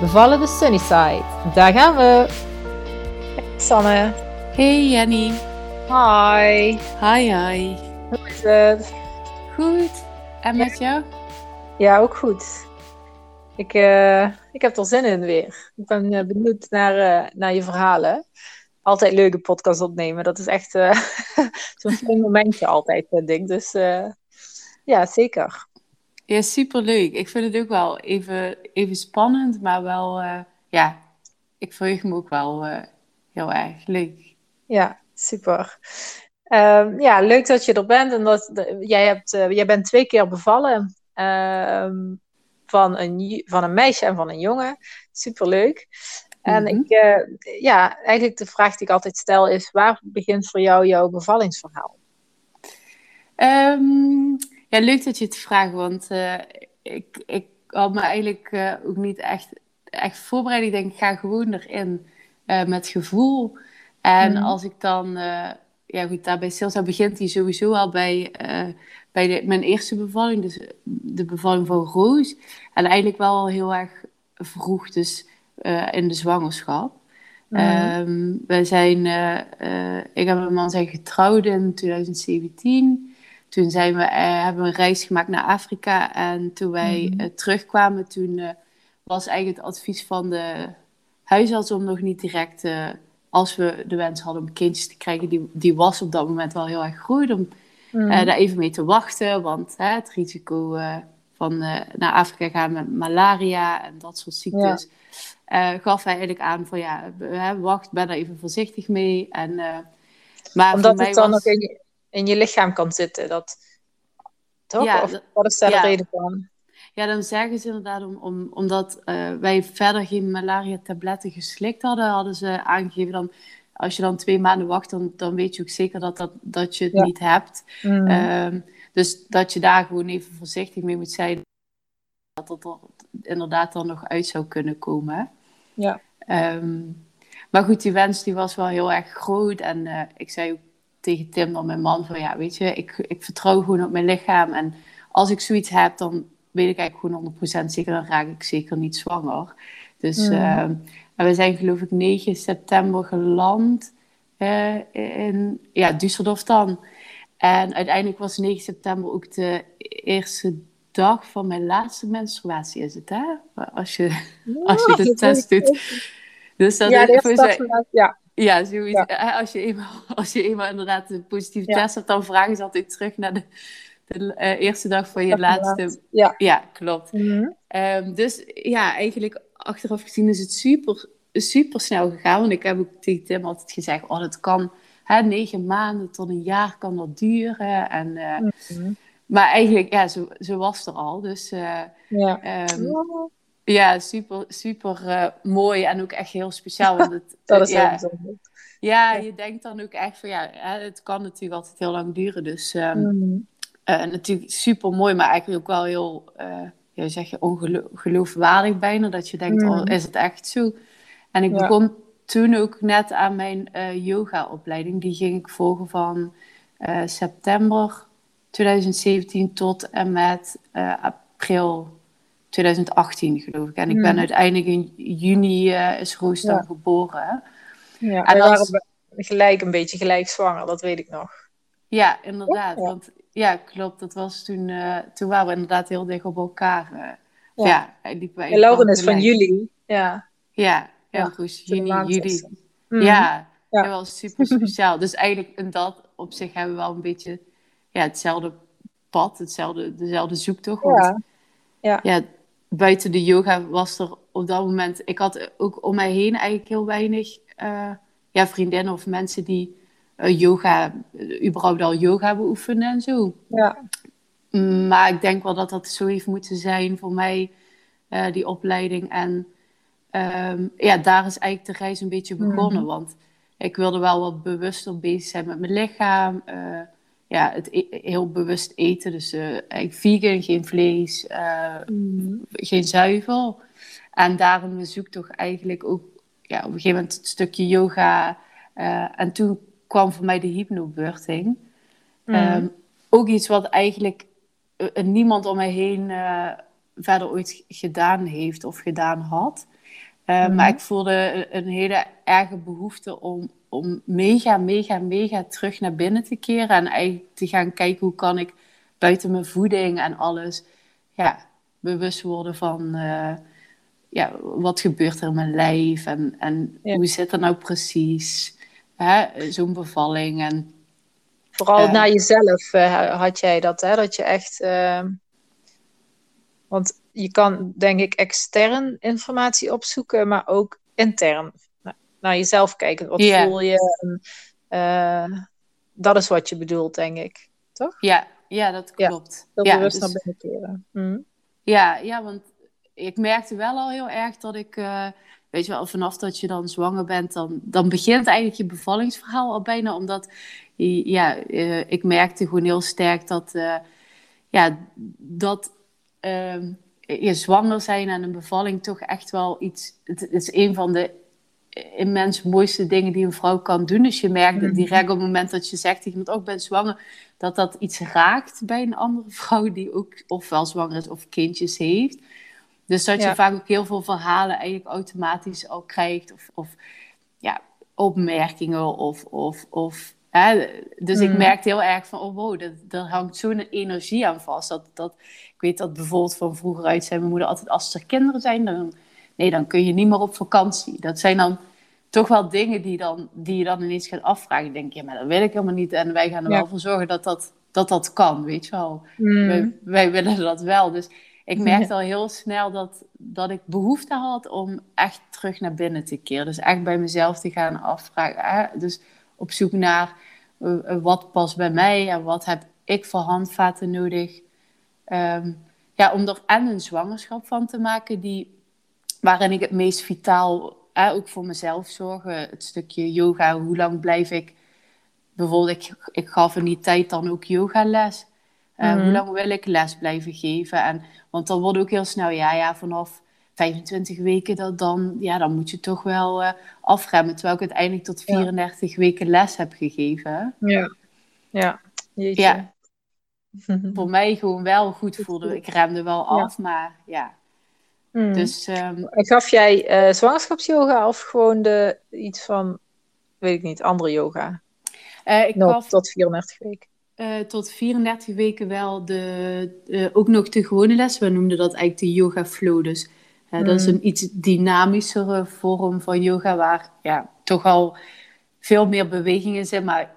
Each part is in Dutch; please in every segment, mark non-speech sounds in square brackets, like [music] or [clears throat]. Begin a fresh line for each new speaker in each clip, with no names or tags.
Bevallen de Sunnyside. Daar gaan we.
Hey Sanne.
Hey Jenny.
Hi.
Hi hi.
Hoe is het?
Goed. En met jou?
Ja, ook goed. Ik, uh, ik heb er zin in weer. Ik ben uh, benieuwd naar, uh, naar je verhalen. Altijd leuke podcast opnemen. Dat is echt [laughs] zo'n fijn momentje altijd, vind ik. Dus ja, zeker.
Ja, superleuk. Ik vind het ook wel even, even spannend, maar wel, uh, ja, ik verheug me ook wel uh, heel erg leuk.
Ja, super. Um, ja, leuk dat je er bent en dat de, jij, hebt, uh, jij bent twee keer bevallen um, van, een, van een meisje en van een jongen. Superleuk. En -hmm. ik, ja, eigenlijk de vraag die ik altijd stel is, waar begint voor jou jouw bevallingsverhaal?
Um, ja, leuk dat je het vraagt, want uh, ik, ik had me eigenlijk uh, ook niet echt, echt voorbereid. Ik denk, ik ga gewoon erin uh, met gevoel. En mm. als ik dan, ja goed, daarbij stilsta, begint hij sowieso al bij, bij de, mijn eerste bevalling, dus de bevalling van Roos. En eigenlijk wel heel erg vroeg, dus in de zwangerschap. Mm. Um, wij zijn, ik en mijn man zijn getrouwd in 2017 toen zijn we, uh, hebben we een reis gemaakt naar Afrika. En toen wij uh, terugkwamen, toen uh, was eigenlijk het advies van de huisarts om nog niet direct, als we de wens hadden om kindjes te krijgen, die, die was op dat moment wel heel erg groot, om mm. daar even mee te wachten. Want het risico van naar Afrika gaan met malaria en dat soort ziektes, ja. gaf hij eigenlijk aan van ja, wacht, ben er even voorzichtig mee. En,
maar Omdat het dan was... nog in in je lichaam kan zitten. Dat, toch? Ja, of wat is daar ja. de reden van?
Ja, dan zeggen ze inderdaad, om, om, omdat uh, wij verder geen malaria-tabletten geslikt hadden, hadden ze aangegeven dan, als je dan twee maanden wacht, dan, dan weet je ook zeker dat, dat, dat je het ja. niet hebt. Mm. Um, dus dat je daar gewoon even voorzichtig mee moet zijn, dat het er inderdaad dan nog uit zou kunnen komen.
Ja.
Um, maar goed, die wens die was wel heel erg groot en uh, ik zei ook tegen Tim dan mijn man van ja, weet je, ik, ik vertrouw gewoon op mijn lichaam. En als ik zoiets heb, dan weet ik eigenlijk gewoon 100% zeker, dan raak ik zeker niet zwanger. Dus mm. uh, en we zijn geloof ik 9 september geland uh, in ja, Düsseldorf dan. En uiteindelijk was 9 september ook de eerste dag van mijn laatste menstruatie is het, hè? Als je, als je de test doet. Dus dat
ja, de eerste dag van, ja.
Ja, zoiets. Ja. Als, je eenmaal, [laughs] als je eenmaal inderdaad een positieve ja. test hebt, dan vragen ze altijd terug naar de, de uh, eerste dag van je laatste.
Ja,
ja klopt. Mm -hmm. um, dus ja, eigenlijk achteraf gezien is het super, super snel gegaan. Want ik heb ook tegen Tim altijd gezegd: oh, dat kan hè, negen maanden tot een jaar kan dat duren. En, uh, mm -hmm. Maar eigenlijk, ja, zo, zo was er al. Dus uh,
ja.
Um, ja, super, super uh, mooi en ook echt heel speciaal. Want het, [laughs]
dat is
ja,
heel bijzonder.
Ja, je denkt dan ook echt van ja, het kan natuurlijk altijd heel lang duren. Dus um, mm. uh, natuurlijk super mooi, maar eigenlijk ook wel heel, uh, ja, zeg je, ongeloofwaardig bijna. Dat je denkt, mm. oh, is het echt zo? En ik ja. begon toen ook net aan mijn yoga-opleiding. Die ging ik volgen van september 2017 tot en met april 2018, geloof ik. En ik ben uiteindelijk in juni uh, is Roos dan geboren.
Ja, en we waren gelijk een beetje gelijk zwanger, dat weet ik nog.
Ja, inderdaad. Ja. Want ja, klopt. Dat was toen, uh, toen waren we inderdaad heel dicht op elkaar. Uh, ja, ja
van juli. Ja.
Ja, heel ja. Juni, juli. Mm. Ja, ja. dat was super speciaal. dus eigenlijk in dat opzicht hebben we wel een beetje ja, hetzelfde pad, hetzelfde, dezelfde zoektocht.
Ja. Ja.
Buiten de yoga was er op dat moment... Ik had ook om mij heen eigenlijk heel weinig uh, ja, vriendinnen of mensen die uh, yoga, überhaupt al yoga beoefenen en zo.
Ja.
Maar ik denk wel dat dat zo heeft moeten zijn voor mij, uh, die opleiding. En ehm, ja, daar is eigenlijk de reis een beetje begonnen.
Mhm.
Want ik wilde wel wat bewuster bezig zijn met mijn lichaam. eh, ja, het e- heel bewust eten. Dus eigenlijk vegan, geen vlees, eh, geen zuivel. En daarom mijn zoektocht eigenlijk ook ja, op een gegeven moment het stukje yoga. eh, en toen kwam voor mij de hypnobirthing.
Mhm.
Ehm, ook iets wat eigenlijk niemand om mij heen verder ooit gedaan heeft of gedaan had. Eh,
Mhm.
Maar ik voelde een- een hele erge behoefte om, om mega, mega, mega terug naar binnen te keren. En eigenlijk te gaan kijken hoe kan ik buiten mijn voeding en alles ja, bewust worden van eh, ja, wat gebeurt er in mijn lijf en, en
Ja.
hoe zit dat nou precies. Zo'n bevalling en
Vooral
Eh.
naar jezelf eh, had jij dat, hè? Dat je echt. ehm, want je kan, denk ik, extern informatie opzoeken, maar ook intern naar jezelf kijken. Wat
Ja.
voel je? En, eh, dat is wat je bedoelt, denk ik. Toch?
ja, ja dat
Ja.
klopt. Ja,
bewust
dus-
naar binnen keren. Hm.
Ja, ja, want ik merkte wel al heel erg dat ik, eh, weet je wel, vanaf dat je dan zwanger bent, dan, dan begint eigenlijk je bevallingsverhaal al bijna, omdat, ja, eh, ik merkte gewoon heel sterk dat, ja, dat ehm, je zwanger zijn en een bevalling toch echt wel iets, het is een van de immens mooiste dingen die een vrouw kan doen. Dus je merkt
Mhm.
direct op het moment dat je zegt tegen iemand, oh, ik ben zwanger, dat dat iets raakt bij een andere [laughs] vrouw die ook ofwel zwanger is of kindjes heeft. Dus dat je
Ja.
vaak ook heel veel verhalen eigenlijk automatisch al krijgt. Of, of ja, opmerkingen of... of, of hè. Dus ik
Mhm.
merkte heel erg van, oh wow, dat, daar hangt zo'n energie aan vast. Dat, dat, ik weet dat bijvoorbeeld van vroeger uit zei mijn moeder altijd, als er kinderen zijn, dan, nee, dan kun je niet meer op vakantie. Dat zijn dan toch wel dingen die, dan, die je dan ineens gaat afvragen. Ik denk, ja, maar dat wil ik helemaal niet. En wij gaan er
Ja.
wel voor zorgen dat dat, dat, dat kan, weet je wel.
Hm.
Wij, wij willen dat wel. Dus ik merkte al heel snel dat, dat ik behoefte had om echt terug naar binnen te keren. Dus echt bij mezelf te gaan afvragen. Hè? Dus op zoek naar eh, wat past bij mij en wat heb ik voor handvaten nodig. Ehm, ja, om er en een zwangerschap van te maken die, waarin ik het meest vitaal, hè, ook voor mezelf zorgen. Het stukje yoga, hoe lang blijf ik... Bijvoorbeeld, ik, ik gaf in die tijd dan ook yogales.
Mhm.
Hoe lang wil ik les blijven geven? En, want dan wordt ook heel snel, ja, ja, vanaf 25 weken, dat dan, ja, dan moet je toch wel eh, afremmen. Terwijl ik uiteindelijk tot
Ja.
34 weken les heb gegeven.
Ja. Ja. Jeetje.
Ja. Voor mij gewoon wel goed voelde. [laughs] Ik remde wel
Ja.
af, maar ja.
Hm.
Dus
En gaf jij eh zwangerschapsyoga of gewoon de, iets van, weet ik niet, andere yoga?
eh, ik
Nog
gaf
tot 34 weken.
eh, tot 34 weken wel de, ook nog de gewone les. We noemden dat eigenlijk de yoga flow. Dus dat is
Mm.
een iets dynamischere vorm van yoga, waar ja, toch al veel meer beweging in zit. Maar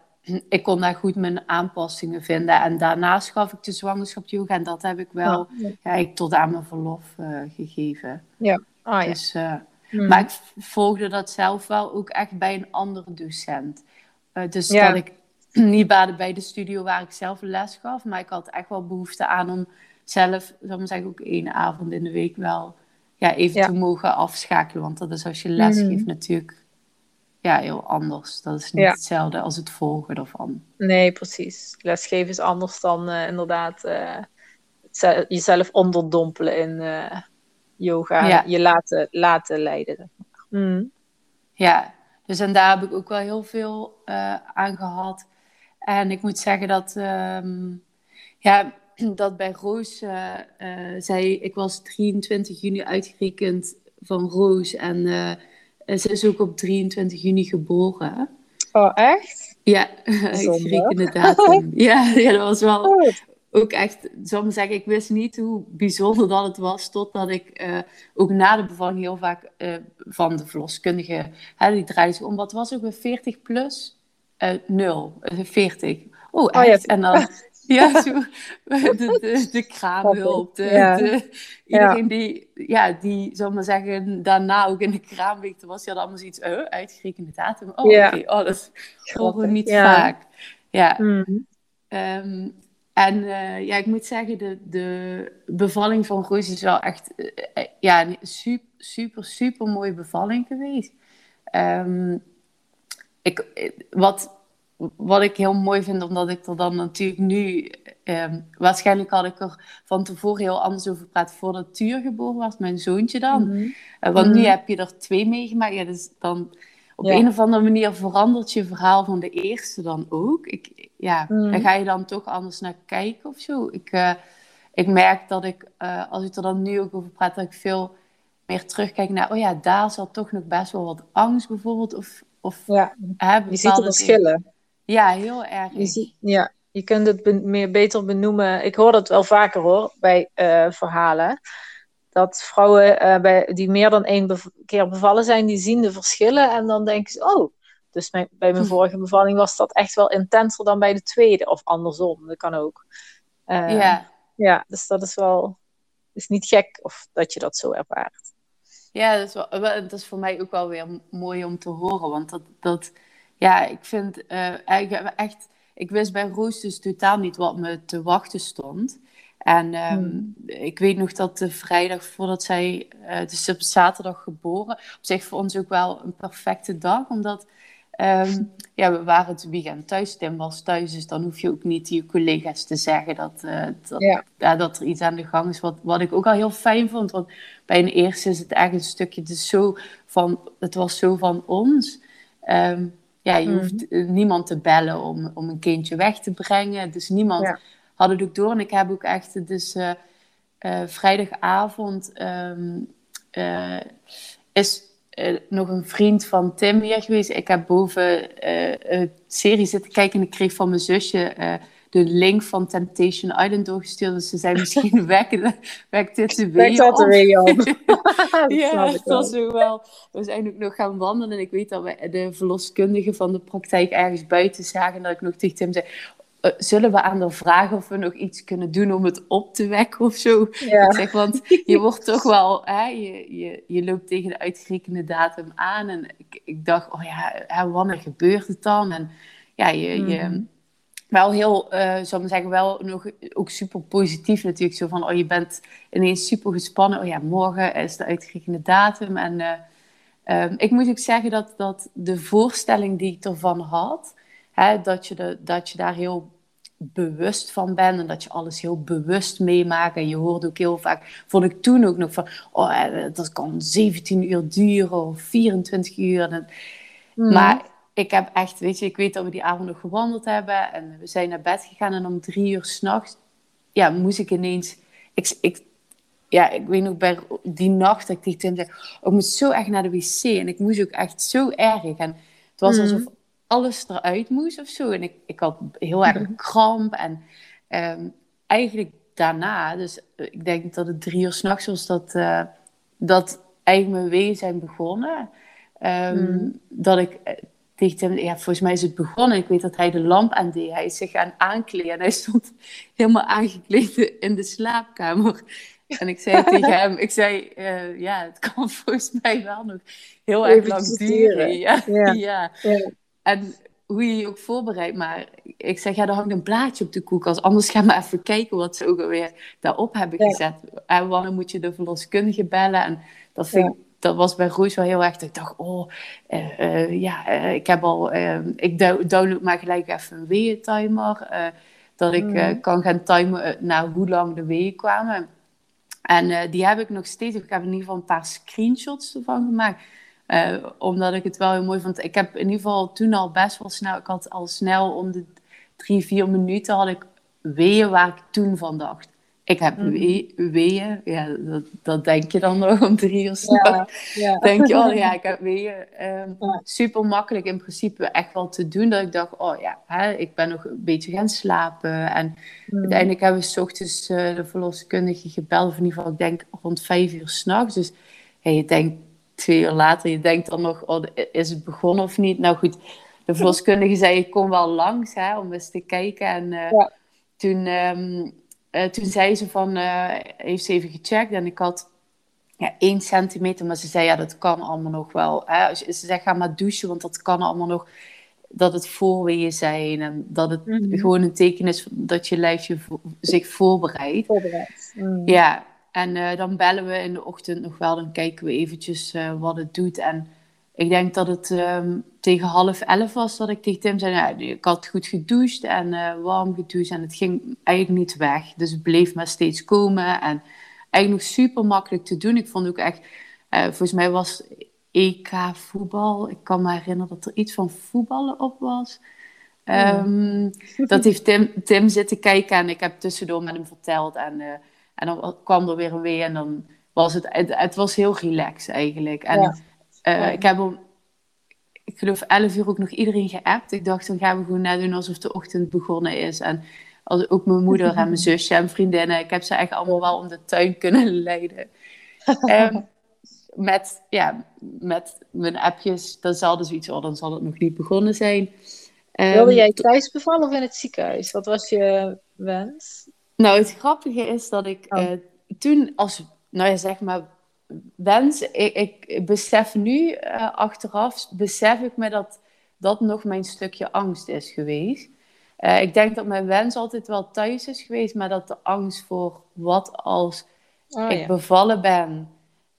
ik kon daar goed mijn aanpassingen vinden. En daarnaast gaf ik de zwangerschap yoga. En dat heb ik wel
Ja.
ja, ik tot aan mijn verlof eh, gegeven.
Ah ja.
Dus, eh,
Hm.
Maar ik volgde dat zelf wel ook echt bij een andere docent. Eh, dus
Ja.
dat ik [clears throat] niet bij de, bij de studio waar ik zelf les gaf, maar ik had echt wel behoefte aan om zelf, zal ik zeggen, ook één avond in de week wel ja, even
Ja.
te mogen afschakelen. Want dat is als je les
Mhm.
geeft natuurlijk ja, heel anders. Dat is niet
Ja.
hetzelfde als het volgen ervan.
Nee, precies. Lesgeven is anders dan eh, inderdaad eh, jezelf onderdompelen in eh, yoga.
Ja.
Je laten, laten leiden. zeg maar. Hm.
Ja, dus en daar heb ik ook wel heel veel aan gehad. En ik moet zeggen dat, ehm, ja, [clears throat] dat bij Roos, zij, ik was 23 juni uitgerekend van Roos en ze is ook op 23 juni geboren.
Oh, echt?
Ja, [laughs] datum. Ja, ja, dat was wel
Oh,
ook echt, zal ik zeggen, ik wist niet hoe bijzonder dat het was, totdat ik eh, ook na de bevalling heel vaak eh, van de verloskundige, hè, die draaide zich om, wat was ook weer 40 plus? Nul, eh, 40. Oh,
ja.
echt? En dan, [laughs] ja, zo, [laughs] de, de, de kraamhulp, de,
Ja.
de, iedereen die, ja, die, zal maar zeggen, daarna ook in de toen was die had allemaal zoiets, uh, uitgerekende datum, oh,
Ja.
oké, oh, dat horen we
Grappig,
niet vaak. Ja,
hm.
Ehm, en eh, ja, ik moet zeggen, de, de bevalling van Roos is wel echt eh, eh, ja, super, super, super mooie bevalling geweest. Ehm, ik, wat, wat ik heel mooi vind, omdat ik er dan natuurlijk nu... Ehm, waarschijnlijk had ik er van tevoren heel anders over praat voordat Tuur geboren was, mijn zoontje dan. Mhm. Eh, want nu mhm. heb je er twee meegemaakt. Ja, dus dan op een of andere manier verandert je verhaal van de eerste dan ook. Ik, ja, mm. Daar ga je dan toch anders naar kijken of zo. Ik, uh, ik merk dat ik, uh, als ik er dan nu ook over praat, dat ik veel meer terugkijk naar, oh ja, daar zat toch nog best wel wat angst bijvoorbeeld. Of, of
ja, hè, je ziet de verschillen.
Ja, heel erg.
Je ja, je kunt het meer beter benoemen. Ik hoor dat wel vaker hoor, bij uh, verhalen dat vrouwen uh, bij, die meer dan één keer bevallen zijn, die zien de verschillen en dan denken ze, oh, dus mijn, bij mijn hm. vorige bevalling was dat echt wel intenser dan bij de tweede, of andersom, dat kan ook. Uh, ja. Ja, dus dat is wel, is niet gek of dat je dat zo ervaart.
Ja, dat is, wel, dat is voor mij ook wel weer mooi om te horen, want dat, dat ja, ik vind uh, echt, ik wist bij Roos dus totaal niet wat me te wachten stond. En ehm, hmm. ik weet nog dat de vrijdag voordat zij, uh, dus op zaterdag geboren, op zich voor ons ook wel een perfecte dag, omdat um, [laughs] ja, we waren het weekend thuis. Tim was thuis, dus dan hoef je ook niet je collega's te zeggen dat, uh, dat, ja. dat er iets aan de gang is. Wat, wat ik ook al heel fijn vond, want bij een eerste is het echt een stukje, het, zo van, het was zo van ons. Um, ja, je hoeft hmm. niemand te bellen om, om een kindje weg te brengen. Dus niemand ja had het ook door. En ik heb ook echt, dus uh, uh, vrijdagavond um, uh, is nog een vriend van Tim hier geweest. Ik heb boven een serie zitten kijken en ik kreeg van mijn zusje de link van Temptation Island doorgestuurd. Dus ze zijn misschien wekken, wekt dit de
weer dat er weer op. [laughs]
ja, dat was wel. We zijn ook nog gaan wandelen. En ik weet dat we de verloskundige van de praktijk ergens buiten zagen. En dat ik nog tegen Tim zei... Eh, zullen we aan haar vragen of we nog iets kunnen doen om het op te wekken of zo? Ja. Ik zeg, want je wordt [laughs] toch wel, hè, je, je, je loopt tegen de uitgerekende datum aan. En ik, ik dacht, oh ja, hè, wanneer gebeurt het dan? En ja, je, je mhm. Wel heel, uh, zou ik zeggen, wel nog ook super positief natuurlijk. Zo van, oh, je bent ineens super gespannen. Oh ja, morgen is de uitgerekende datum. En uh, um, ik moet ook zeggen dat, dat de voorstelling die ik ervan had, hè, dat, je de, dat je daar heel bewust van bent en dat je alles heel bewust meemaakt. En je hoort ook heel vaak, vond ik toen ook nog van, oh, dat kan 17 uur duren of 24 uur. En, mhm. Maar ik heb echt, weet je, ik weet dat we die avond nog gewandeld hebben en we zijn naar bed gegaan en om drie uur s'nachts, ja, moest ik ineens, ik, ik, ja, ik weet nog bij die nacht dat ik tegen Tim zei, oh, ik moet zo echt naar de wc en ik moest ook echt zo erg. En het was mhm. alsof alles eruit moest of zo. En ik, ik had heel erg mhm. kramp. En ehm, eigenlijk daarna, dus eh, ik denk dat het drie uur s'nachts was dat, uh, dat eigenlijk mijn weeën zijn begonnen. Um, mm. Dat ik uh, tegen hem, ja, volgens mij is het begonnen. Ik weet dat hij de lamp aan deed. Hij is zich gaan aankleden en hij stond helemaal aangekleed in de slaapkamer. En ik zei [laughs] tegen hem, ik zei, uh, ja, het kan [laughs] volgens mij wel nog heel erg lang duren. Ja, ja. [laughs] ja. ja. En hoe je je ook voorbereidt. Maar ik zeg, ja, er hangt een blaadje op de koelkast. Anders gaan we even kijken wat ze ook alweer daarop hebben gezet. En wanneer moet je de verloskundige bellen? En dat, vind dat was bij Roos wel heel erg. Ik dacht, oh, uh, uh, ja, uh, ik heb al... ik download maar gelijk even een weeëntimer. dat ik mm. kan gaan timen naar hoe lang de weeën kwamen. En die heb ik nog steeds. Ik heb in ieder geval een paar screenshots ervan gemaakt. Omdat ik het wel heel mooi vond. Ik heb in ieder geval toen al best wel snel, ik had al snel om de drie, vier minuten had ik weeën waar ik toen van dacht. Ik heb mm. weeën, ja, dat, dat, denk je dan nog om drie uur ja, ja. [laughs] Denk je, oh ja, [laughs] ik heb weeën. Um, Super makkelijk in principe echt wel te doen. Dat ik dacht, oh ja, hè, ik ben nog een beetje gaan slapen. En mm. uiteindelijk hebben we s ochtends uh, de verloskundige gebeld. Of in ieder geval, ik denk rond vijf uur s'nachts. Dus hey, je denkt, twee uur later, je denkt dan nog, oh, is het begonnen of niet? Nou goed, de verloskundige zei, ik kom wel langs hè, om eens te kijken. En uh, toen, um, uh, toen zei ze van, uh, heeft ze even gecheckt en ik had ja, één centimeter, maar ze zei, ja, dat kan allemaal nog wel. Hè. Ze zei, ga maar douchen, want dat kan allemaal nog, dat het voorweeën zijn en dat het mm -hmm. gewoon een teken is dat je lijf je zich voorbereidt.
Voorbereid. Mm.
Ja, en dan bellen we in de ochtend nog wel. Dan kijken we eventjes wat het doet. En ik denk dat het ehm, tegen half elf was dat ik tegen Tim zei, nou, ik had goed gedoucht en uh, warm gedoucht en het ging eigenlijk niet weg. Dus het bleef maar steeds komen en eigenlijk nog super makkelijk te doen. Ik vond ook echt, uh, volgens mij was EK voetbal, ik kan me herinneren dat er iets van voetballen op was. Um, Dat heeft Tim, Tim zitten kijken en ik heb tussendoor met hem verteld en, uh, en dan kwam er weer een weer en dan was het, het, het was heel relaxed eigenlijk. En, ja uh, Ik heb om, ik geloof 11 uur ook nog iedereen geappt. Ik dacht, dan gaan we gewoon net doen alsof de ochtend begonnen is. En als, ook mijn moeder en mijn [laughs] zusje en vriendinnen. Ik heb ze echt allemaal wel om de tuin kunnen [laughs] leiden. um, met, ja, met mijn appjes, dan zal dus iets, oh, dan zal het nog niet begonnen zijn.
Um, Wilde jij thuis bevallen of in het ziekenhuis? Wat was je wens?
Nou, het grappige is dat ik oh. uh, toen als, nou ja, zeg maar wens, ik, ik besef nu uh, achteraf, besef ik me dat dat nog mijn stukje angst is geweest. Uh, ik denk dat mijn wens altijd wel thuis is geweest, maar dat de angst voor wat als oh, ik bevallen ben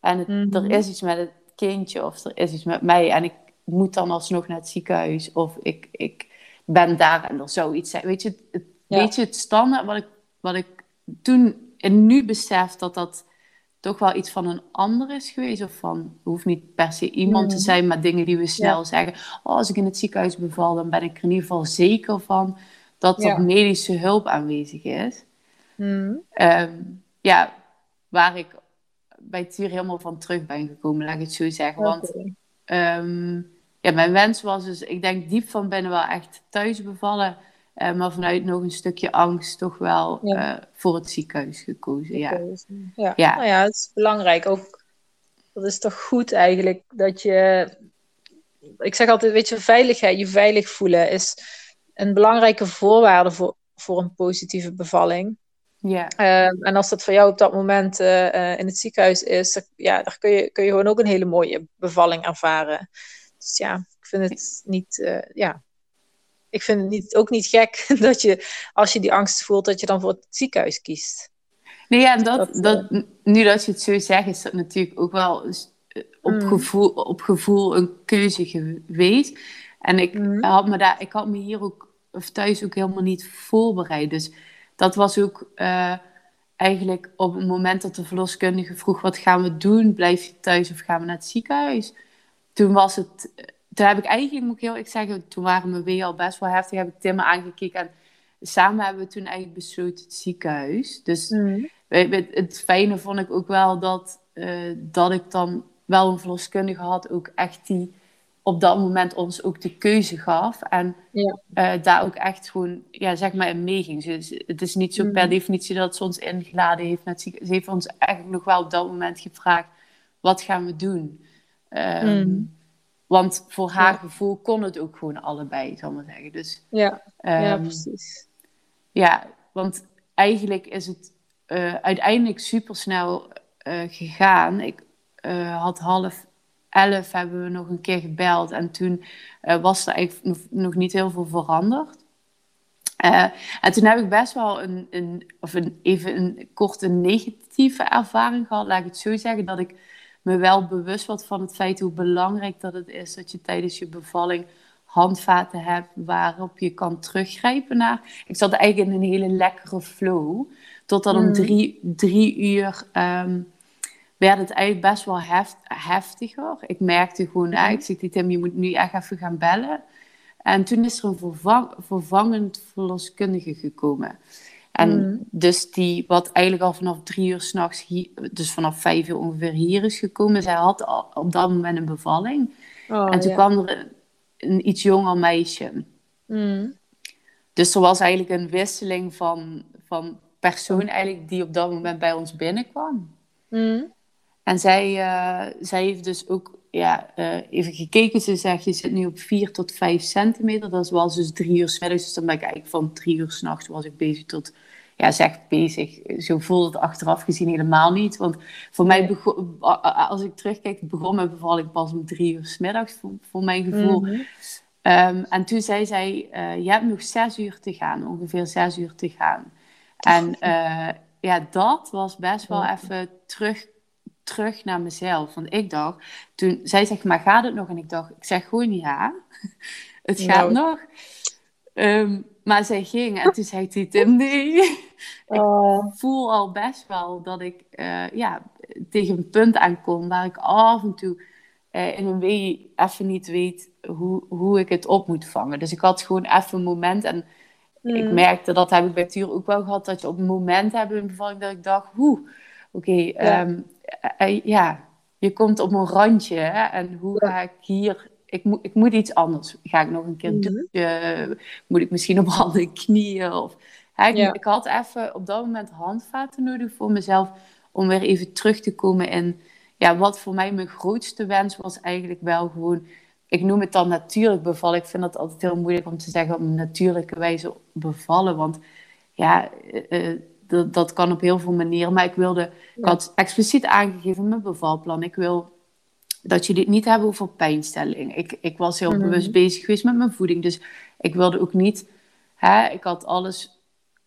en het, mm -hmm. er is iets met het kindje of er is iets met mij en ik moet dan alsnog naar het ziekenhuis of ik, ik ben daar en er zou iets zijn. Weet je, het, ja. weet je, het standaard wat ik, wat ik toen en nu besef dat dat toch wel iets van een ander is geweest. Of van, hoeft niet per se iemand te zijn, maar dingen die we snel zeggen. Oh, als ik in het ziekenhuis beval, dan ben ik er in ieder geval zeker van dat er medische hulp aanwezig is. Mm. Um, ja, waar ik bij het hier helemaal van terug ben gekomen, laat ik het zo zeggen. Want um, ja, mijn wens was dus, ik denk diep van binnen wel echt thuis bevallen. Uh, maar vanuit nog een stukje angst toch wel ja. uh, voor het ziekenhuis gekozen. Ja.
Ja. ja. Nou ja, het is belangrijk. Ook, dat is toch goed eigenlijk dat je. Ik zeg altijd, weet je, veiligheid, je veilig voelen is een belangrijke voorwaarde voor, voor een positieve bevalling. Ja. Uh, en als dat voor jou op dat moment uh, in het ziekenhuis is, ja, daar kun je, kun je gewoon ook een hele mooie bevalling ervaren. Dus ja, ik vind het niet, ja, ik vind het niet, ook niet gek [laughs] dat je, als je die angst voelt, dat je dan voor het ziekenhuis kiest.
Nee, ja, en dat, dat, uh, nu dat je het zo zegt, is dat natuurlijk ook wel op, mm. gevoel, op gevoel een keuze geweest. En ik, mm. had me daar, ik had me hier ook of thuis ook helemaal niet voorbereid. Dus dat was ook uh, eigenlijk op het moment dat de verloskundige vroeg: wat gaan we doen? Blijf je thuis of gaan we naar het ziekenhuis? Toen was het toen heb ik eigenlijk, moet ik heel eerlijk zeggen, toen waren mijn weeën al best wel heftig, heb ik Tim aangekeken en samen hebben we toen eigenlijk besloten het ziekenhuis. Dus mm. het fijne vond ik ook wel dat, uh, dat ik dan wel een verloskundige had, ook echt die op dat moment ons ook de keuze gaf. En ja. uh, daar ook echt gewoon, ja, zeg maar, in meeging. Dus het is niet zo mm. per definitie dat ze ons ingeladen heeft. Met, ze heeft ons eigenlijk nog wel op dat moment gevraagd, wat gaan we doen? Um, mm. Want voor haar gevoel kon het ook gewoon allebei, zal ik maar zeggen. Dus,
ja. ja, ehm, precies.
Ja, want eigenlijk is het uh, uiteindelijk super snel uh, gegaan. Ik uh, had half elf hebben we nog een keer gebeld en toen was er eigenlijk nog, nog, niet heel veel veranderd. en toen heb ik best wel een, een, of een, even een korte negatieve ervaring gehad, laat ik het zo zeggen, dat ik me wel bewust wat van het feit hoe belangrijk dat het is dat je tijdens je bevalling handvaten hebt waarop je kan teruggrijpen naar. Ik zat eigenlijk in een hele lekkere flow. Totdat om mm. drie, drie uur um, werd het eigenlijk best wel heft, heftiger. Ik merkte gewoon, mm. ik zeg Tim, je moet nu echt even gaan bellen. En toen is er een vervang, vervangend verloskundige gekomen. En mm. dus die, wat eigenlijk al vanaf drie uur s'nachts, dus vanaf vijf uur ongeveer hier is gekomen. Zij had al op dat moment een bevalling. Oh, en toen kwam er een, iets jonger meisje. Mm. Dus er was eigenlijk een wisseling van, van persoon eigenlijk die op dat moment bij ons binnenkwam. Mm. En zij, uh, zij heeft dus ook ja, uh, even gekeken. Ze zegt, je zit nu op 4 tot 5 centimeter. Dat was dus drie uur s middags. Dus dan ben ik eigenlijk van drie uur s'nachts was ik bezig tot ja, zeg bezig. Zo voelde het achteraf gezien helemaal niet. Want voor mij, begon, als ik terugkijk, begon mijn bevalling pas om drie uur s middags, voor, voor mijn gevoel. Mm -hmm. um, en toen zei zij, uh, je hebt nog zes uur te gaan, ongeveer zes uur te gaan. En uh, [laughs] ja, dat was best wel even terug, terug naar mezelf. Want ik dacht, toen zij zegt, maar gaat het nog? En ik dacht, ik zeg gewoon ja. [laughs] het gaat nou. nog. Ehm, maar zij ging en toen zei hij, Tim, nee. [laughs] ik oh. voel al best wel dat ik uh, ja, tegen een punt aankom waar ik af en toe uh, in een wee even niet weet hoe, hoe ik het op moet vangen. Dus ik had gewoon even een moment en ik mm. merkte, dat heb ik bij Tuur ook wel gehad, dat je op een moment hebt in bevalling dat ik dacht, hoe, oké, ja. Ehm, eh, ja. je komt op een randje hè, en hoe ga ik hier ik, moet, ik moet iets anders. Ga ik nog een keer mm doen? moet ik misschien op [laughs] handen en knieën? Of, hè, ik, ik, had even op dat moment handvaten nodig voor mezelf. Om weer even terug te komen in... Ja, wat voor mij mijn grootste wens was eigenlijk wel gewoon... Ik noem het dan natuurlijk bevallen. Ik vind dat altijd heel moeilijk om te zeggen op een natuurlijke wijze bevallen. Want ja, uh, dat, dat kan op heel veel manieren. Maar ik wilde... Ik had expliciet aangegeven in mijn bevalplan. Ik wil dat je dit niet hebben over pijnstelling. Ik, ik was heel mhm. bewust bezig geweest met mijn voeding. Dus ik wilde ook niet... Hè, ik had alles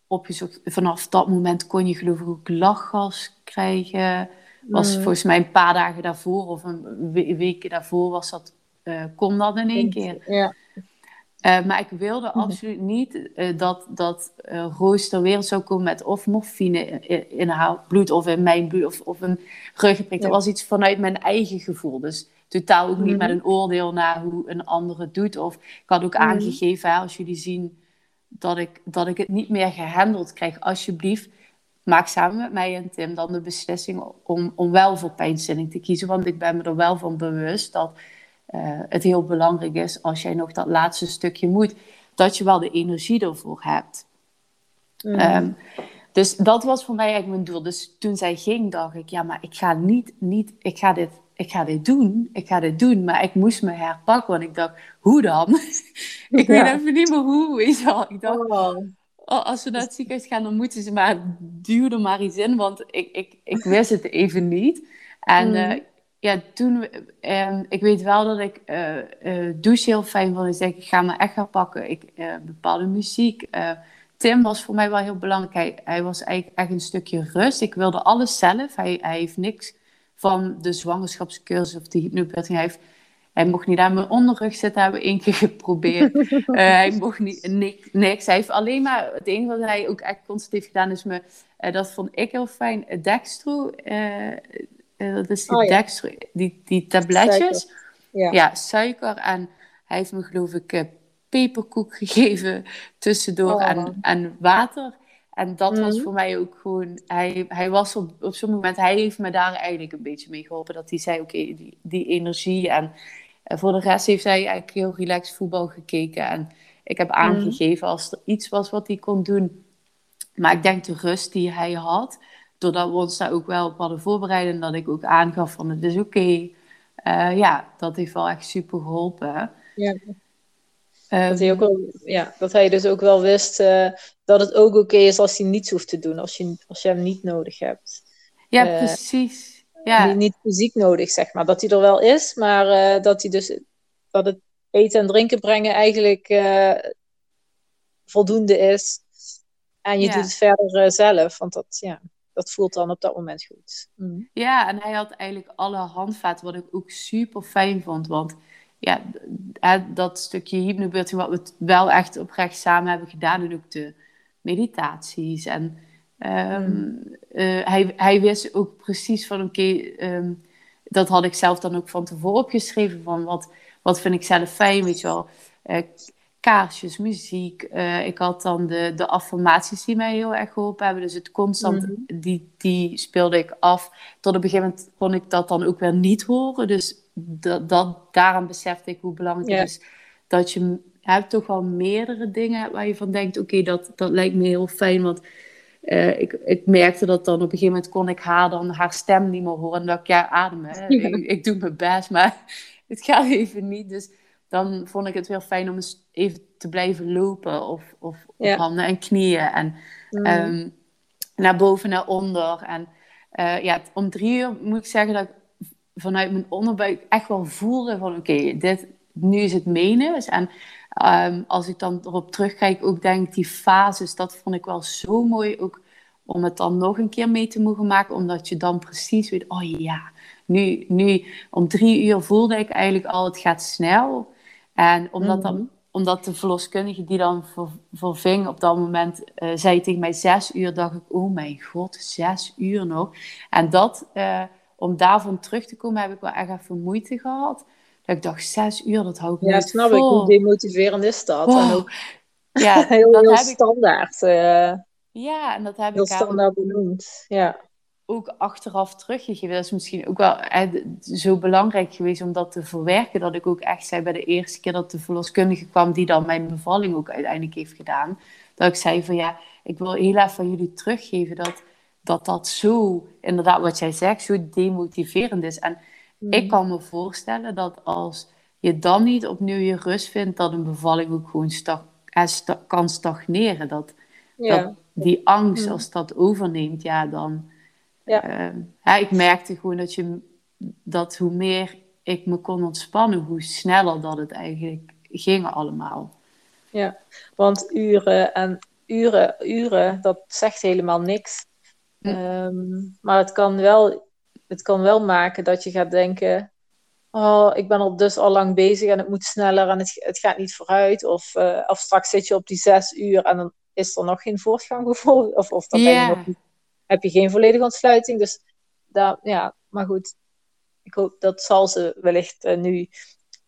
opgezocht. Vanaf dat moment kon je geloof ik ook lachgas krijgen. Was mhm. volgens mij een paar dagen daarvoor of een week daarvoor was dat, uh, kon dat in één keer. Ja. Uh, maar ik wilde mhm. absoluut niet uh, dat, dat uh, Roos ter wereld zou komen met of morfine in, in, haar bloed of in mijn bloed of, of een ruggeprik. Dat was iets vanuit mijn eigen gevoel. Dus totaal ook niet mhm. met een oordeel naar hoe een ander het doet. Of ik had ook mhm. aangegeven, hè, als jullie zien dat ik, dat ik het niet meer gehandeld krijg, alsjeblieft, maak samen met mij en Tim dan de beslissing om, om wel voor pijnstilling te kiezen. Want ik ben me er wel van bewust dat uh, het heel belangrijk is als jij nog dat laatste stukje moet, dat je wel de energie ervoor hebt. Mm. Um, dus dat was voor mij eigenlijk mijn doel. Dus toen zij ging, dacht ik, ja, maar ik ga niet, niet ik ga dit, ik ga dit doen, ik ga dit doen, maar ik moest me herpakken, want ik dacht, hoe dan? [laughs] ik weet even niet meer hoe, weet je Ik dacht, oh. oh. als we naar het ziekenhuis gaan, dan moeten ze maar, duw er maar iets in, want ik, ik, ik wist het even niet. En mm. uh, ja, toen, uh, ik weet wel dat ik uh, douche heel fijn vond. Dus ik ga me echt gaan pakken. Ik, bepaalde muziek. Tim was voor mij wel heel belangrijk. Hij, was eigenlijk echt een stukje rust. Ik wilde alles zelf. Hij, hij heeft niks van de zwangerschapscursus of de hypnobirthing. Hij, hij mocht niet aan mijn onderrug zitten, hebben we één keer [laughs] geprobeerd. hij mocht niet, niks, Hij heeft alleen maar, het enige wat hij ook echt constant heeft gedaan, is me, dat vond ik heel fijn, dextro uh, dat is die, oh, die, die tabletjes. Ja. ja. suiker. En hij heeft me geloof ik uh, peperkoek [laughs] gegeven tussendoor oh. en, en water. En dat was mhm. voor mij ook gewoon... Hij, hij was op, op zo'n moment... Hij heeft me daar eigenlijk een beetje mee geholpen. Dat hij zei, oké, die, die energie. En uh, voor de rest heeft hij eigenlijk heel relaxed voetbal gekeken. En ik heb mhm. aangegeven als er iets was wat hij kon doen. Maar ik denk de rust die hij had doordat we ons daar ook wel op hadden voorbereid en dat ik ook aangaf van het is oké. Eh, ja, dat heeft wel echt super geholpen. Ja.
Um, dat, hij ook wel, ja, dat hij dus ook wel wist uh, dat het ook oké is als hij niets hoeft te doen, als je, als je hem niet nodig hebt.
Ja, uh, precies. Ja.
Niet, niet, fysiek nodig, zeg maar. Dat hij er wel is, maar dat hij dus dat het eten en drinken brengen eigenlijk voldoende is. En je ja. doet het verder zelf, want dat, ja dat voelt dan op dat moment goed.
Mm. Ja, en hij had eigenlijk alle handvaten, wat ik ook super fijn vond. Want ja, dat stukje hypnobirthing, wat we wel echt oprecht samen hebben gedaan, en ook de meditaties. En um, mm. uh, hij, hij wist ook precies van, oké, ehm, dat had ik zelf dan ook van tevoren opgeschreven, van wat, wat vind ik zelf fijn, weet je wel. Uh, kaarsjes, muziek. Uh, ik had dan de, de affirmaties die mij heel erg geholpen hebben. Dus het constant, mhm. die, die speelde ik af. Tot op een gegeven moment kon ik dat dan ook weer niet horen. Dus dat, dat, daarom besefte ik hoe belangrijk het is dat je hebt toch wel meerdere dingen waar je van denkt, oké, dat, dat lijkt me heel fijn, want uh, ik, ik merkte dat dan op een gegeven moment kon ik haar dan haar stem niet meer horen. En dat ik, ja, ademen, ik, ik, doe mijn best, maar [laughs] het gaat even niet. Dus dan vond ik het weer fijn om eens even te blijven lopen of, of op handen en knieën en mm. Ehm, naar boven, naar onder. En uh, ja, om drie uur moet ik zeggen dat ik vanuit mijn onderbuik echt wel voelde van oké, dit nu is het menens. En um, als ik dan erop terugkijk, ook denk die fases, dat vond ik wel zo mooi ook om het dan nog een keer mee te mogen maken, omdat je dan precies weet, oh ja, nu, nu om drie uur voelde ik eigenlijk al, het gaat snel. En omdat, dan, mhm. omdat de verloskundige die dan verving op dat moment, uh, zei tegen mij zes uur, dacht ik, oh mijn god, zes uur nog. En dat, uh, om daarvan terug te komen, heb ik wel echt even moeite gehad. Dat ik dacht, zes uur, dat hou ik
ja,
niet
snap
vol.
ik. Hoe demotiverend is dat? En ook
Ja, [laughs]
heel,
dat
heel
heb ik,
standaard. eh,
ja, en dat heb
heel
ik haar
standaard benoemd. Ja.
Ook achteraf teruggegeven. Dat is misschien ook wel zo belangrijk geweest om dat te verwerken. Dat ik ook echt zei bij de eerste keer dat de verloskundige kwam, die dan mijn bevalling ook uiteindelijk heeft gedaan. Dat ik zei van ja, ik wil heel even van jullie teruggeven dat dat, dat zo, inderdaad wat jij zegt, zo demotiverend is. En ik kan me voorstellen dat als je dan niet opnieuw je rust vindt, dat een bevalling ook gewoon stag, kan stagneren. Dat,
Ja.
dat die angst,
Mm.
als dat overneemt, ja, dan.
Ja.
eh, ja, ik merkte gewoon dat, je, dat hoe meer ik me kon ontspannen, hoe sneller dat het eigenlijk ging allemaal.
Ja, want uren en uren, uren, dat zegt helemaal niks.
Hm.
Ehm, maar het kan, wel, het kan wel maken dat je gaat denken: Oh, ik ben al dus al lang bezig en het moet sneller en het, het gaat niet vooruit. Of, eh, of straks zit je op die zes uur en dan is er nog geen voortgang bijvoorbeeld. Of, of dan ben je nog niet- heb je geen volledige ontsluiting. Dus daar, ja, maar goed. Ik hoop dat zal ze wellicht eh, nu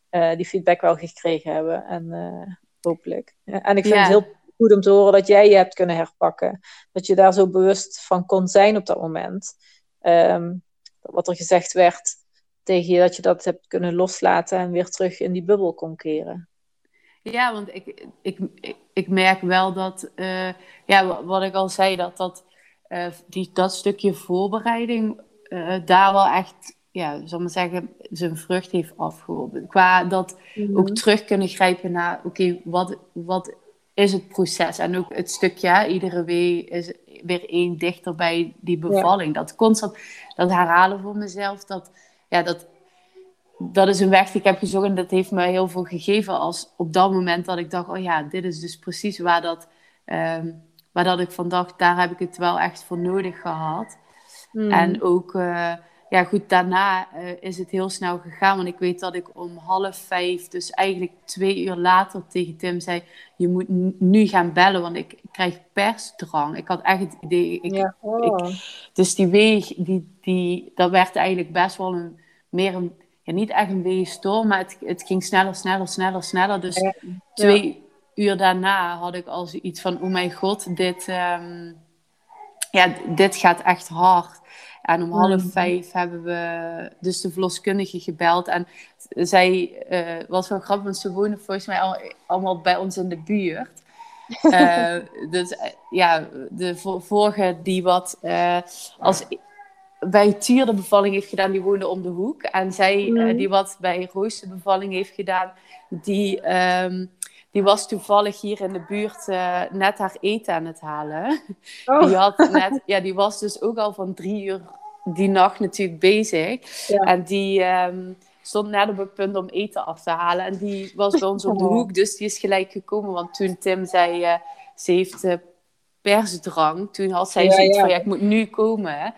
eh, die feedback wel gekregen hebben. En eh, hopelijk. En ik vind
Ja.
het heel goed om te horen dat jij je hebt kunnen herpakken. Dat je daar zo bewust van kon zijn op dat moment. Ehm, wat er gezegd werd tegen je, dat je dat hebt kunnen loslaten en weer terug in die bubbel kon keren.
Ja, want ik, ik, ik, ik merk wel dat, ja, wa- wat ik al zei, dat dat, eh, die, dat stukje voorbereiding eh, daar wel echt, ja, zal ik maar zeggen, zijn vrucht heeft afgeworpen. Qua dat ook terug kunnen grijpen naar, oké, wat, wat is het proces? En ook het stukje, hè, iedere week is weer één dichter bij die bevalling. Dat constant, dat herhalen voor mezelf, dat, ja, dat, dat is een weg die ik heb gezocht en dat heeft me heel veel gegeven als op dat moment dat ik dacht, oh ja, dit is dus precies waar dat, ehm, waar dat ik van dacht, daar heb ik het wel echt voor nodig gehad.
Mhm.
En ook, eh, ja goed, daarna eh, is het heel snel gegaan, want ik weet dat ik om half vijf, dus eigenlijk twee uur later tegen Tim zei, je moet nu gaan bellen, want ik krijg persdrang. Ik had echt het idee, ik,
ja. Oh.
dus die weeg, die, die, dat werd eigenlijk best wel een, meer een, ja, niet echt een weegstorm, maar het, het ging sneller, sneller, sneller, sneller. Dus
Ja.
twee uur daarna had ik al zoiets van, oh mijn god, dit, ehm, ja, dit gaat echt hard. En om half
Mhm.
vijf hebben we dus de verloskundige gebeld. En zij eh, was wel grappig, want ze wonen volgens mij al, allemaal bij ons in de buurt. [laughs] Eh, dus eh, ja, de vo- vorige die wat als bij Tier de bevalling heeft gedaan, die woonde om de hoek. En zij,
Mhm.
die wat bij Roos de bevalling heeft gedaan, die, ehm, die was toevallig hier in de buurt eh, net haar eten aan het halen.
Oh.
Die, had net, ja, die was dus ook al van drie uur die nacht natuurlijk bezig.
Ja.
En die ehm, stond net op het punt om eten af te halen. En die was bij ons op de
Oh.
hoek, dus die is gelijk gekomen. Want toen Tim zei, eh, ze heeft eh, persdrang. Toen had zij
Ja,
zoiets
ja.
van, ja, ik moet nu komen. Hè.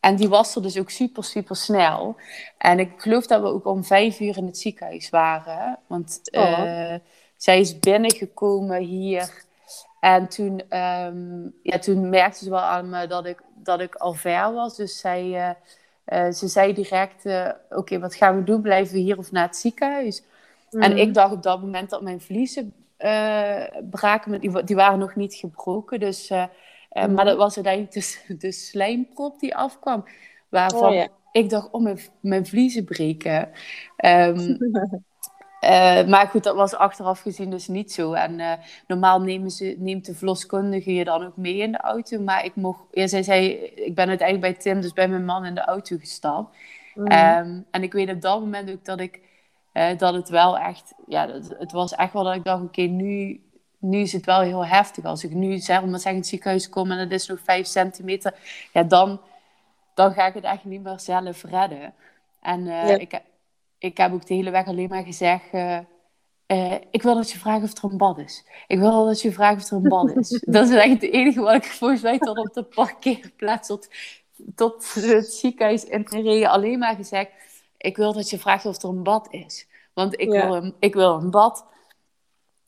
En die was er dus ook super, super snel. En ik geloof dat we ook om vijf uur in het ziekenhuis waren. Want
Oh.
eh, zij is binnengekomen hier. En toen, ehm, ja, toen merkte ze wel aan me dat ik, dat ik al ver was. Dus zij, eh, eh, ze zei direct, oké, wat gaan we doen? Blijven we hier of naar het ziekenhuis? En
Mhm.
ik dacht op dat moment dat mijn vliezen braken, die, die waren nog niet gebroken. Dus, eh. Maar dat was uiteindelijk de, [laughs] de slijmprop die afkwam. Waarvan
Oh, ja.
ik dacht, oh, mijn, mijn vliezen breken. Ehm, [laughs] eh, maar goed, dat was achteraf gezien dus niet zo. En eh, normaal nemen ze, neemt de verloskundige je dan ook mee in de auto. Maar ik mocht, ja, zij zei, ik ben uiteindelijk bij Tim, dus bij mijn man in de auto gestapt.
Mhm.
Ehm, en ik weet op dat moment ook dat ik dat het wel echt, ja, dat, het was echt wel dat ik dacht, oké, nu, nu is het wel heel heftig. Als ik nu zeg, maar zeg in het ziekenhuis kom en het is nog vijf centimeter, ja, dan, dan ga ik het echt niet meer zelf redden. En eh,
Ja.
ik, ik heb ook de hele weg alleen maar gezegd, eh, eh, ik wil dat je vraagt of er een bad is. Ik wil dat je vraagt of er een bad is. [laughs] dat is echt het enige wat ik volgens mij tot op de parkeerplaats, tot, tot het ziekenhuis in alleen maar gezegd. Ik wil dat je vraagt of er een bad is. Want ik, wil, een, ik wil een bad.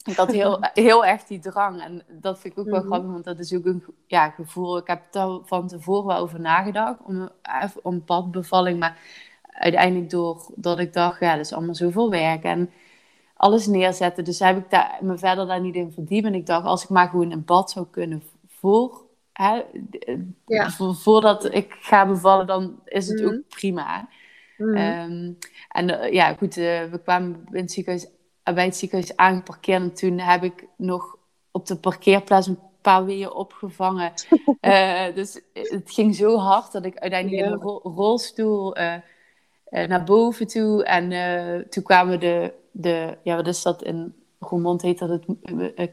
Ik had heel, [laughs] heel erg die drang. En dat vind ik ook wel mhm. grappig, want dat is ook een ja, gevoel. Ik heb er van tevoren wel over nagedacht om, eh, om badbevalling. Maar uiteindelijk doordat ik dacht, ja, dat is allemaal zoveel werk. En alles neerzetten. Dus heb ik daar, me verder daar niet in verdiept. En ik dacht, als ik maar gewoon een bad zou kunnen voor, hè, ja. voordat ik ga bevallen, dan is het ook mhm. prima. Mm. en uh, ja, goed, uh, we kwamen in het ziekenhuis, eh, bij het ziekenhuis aangeparkeerd. En toen heb ik nog op de parkeerplaats een paar weeën opgevangen. uh, [laughs] dus het ging zo hard dat ik uiteindelijk in een rolstoel naar boven toe. En toen kwamen de de, ja, wat is dat in Roermond heet dat het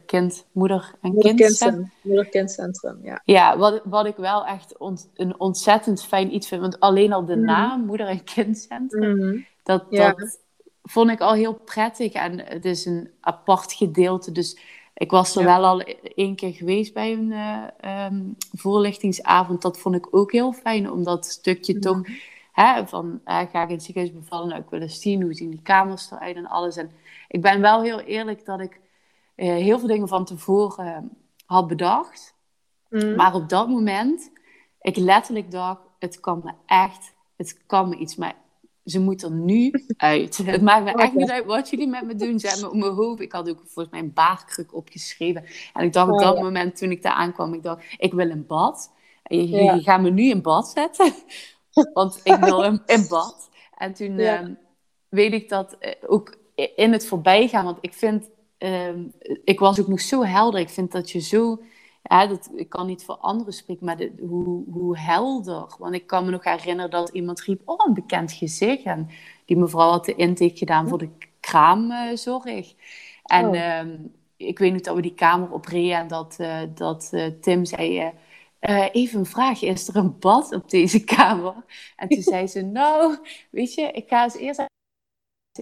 kind, moeder en kindcentrum.
Moeder-kindcentrum, ja.
Ja, wat, wat ik wel echt een ontzettend fijn iets vind. Want alleen al de mhm. naam, moeder- en kindcentrum, mm dat, dat vond ik al heel prettig. En het is een apart gedeelte. Dus ik was er wel al één keer geweest bij een uh, voorlichtingsavond. Dat vond ik ook heel fijn, om dat stukje toch Hè, van uh, ga ik in het ziekenhuis bevallen? Nou, ik wil eens zien hoe zien die kamers eruit en alles. En ik ben wel heel eerlijk dat ik uh, heel veel dingen van tevoren had bedacht. Mm. Maar op dat moment, ik letterlijk dacht, het kan me echt, het kan me iets, maar ze moet er nu uit. Het maakt me echt niet uit wat jullie met me doen. Zet me op mijn hoofd. Ik had ook volgens mij een baarkruk opgeschreven. En ik dacht op oh, dat moment, toen ik daar aankwam, ik dacht, ik wil een bad. Je, je, je gaat me nu in bad zetten. [laughs] Want ik wil in, in bad. En toen ehm, weet ik dat eh, ook in het voorbijgaan. Want ik vind, ehm, ik was ook nog zo helder. Ik vind dat je zo, ja, dat, ik kan niet voor anderen spreken, maar hoe, hoe helder. Want ik kan me nog herinneren dat iemand riep, oh, een bekend gezicht. En die mevrouw had de intake gedaan voor de kraamzorg. En oh. Ehm, ik weet niet dat we die kamer opreden en dat, uh, dat uh, Tim zei... Uh, even een vraag, is er een bad op deze kamer? En toen zei ze, nou, weet je, ik ga eens eerst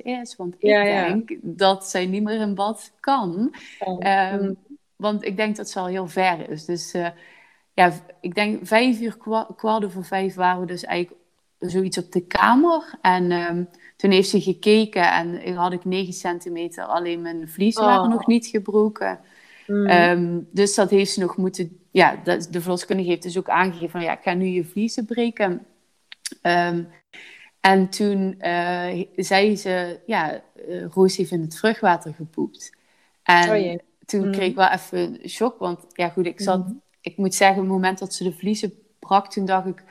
eerst, want ik denk dat zij niet meer in bad kan. Um, want ik denk dat ze al heel ver is. Dus uh, ja, ik denk vijf uur, kwart over vijf waren we dus eigenlijk zoiets op de kamer. En um, toen heeft ze gekeken en had ik 9 centimeter, alleen mijn vliezen waren oh. nog niet gebroken. Mm. Um, dus dat heeft ze nog moeten ja, de verloskundige heeft dus ook aangegeven van ja, ik ga nu je vliezen breken. Um, en toen uh, zei ze, ja, uh, Roos heeft in het vruchtwater gepoept. En oh toen mm. kreeg ik wel even een shock, want ja goed, ik zat, mm. ik moet zeggen, op het moment dat ze de vliezen brak, toen dacht ik,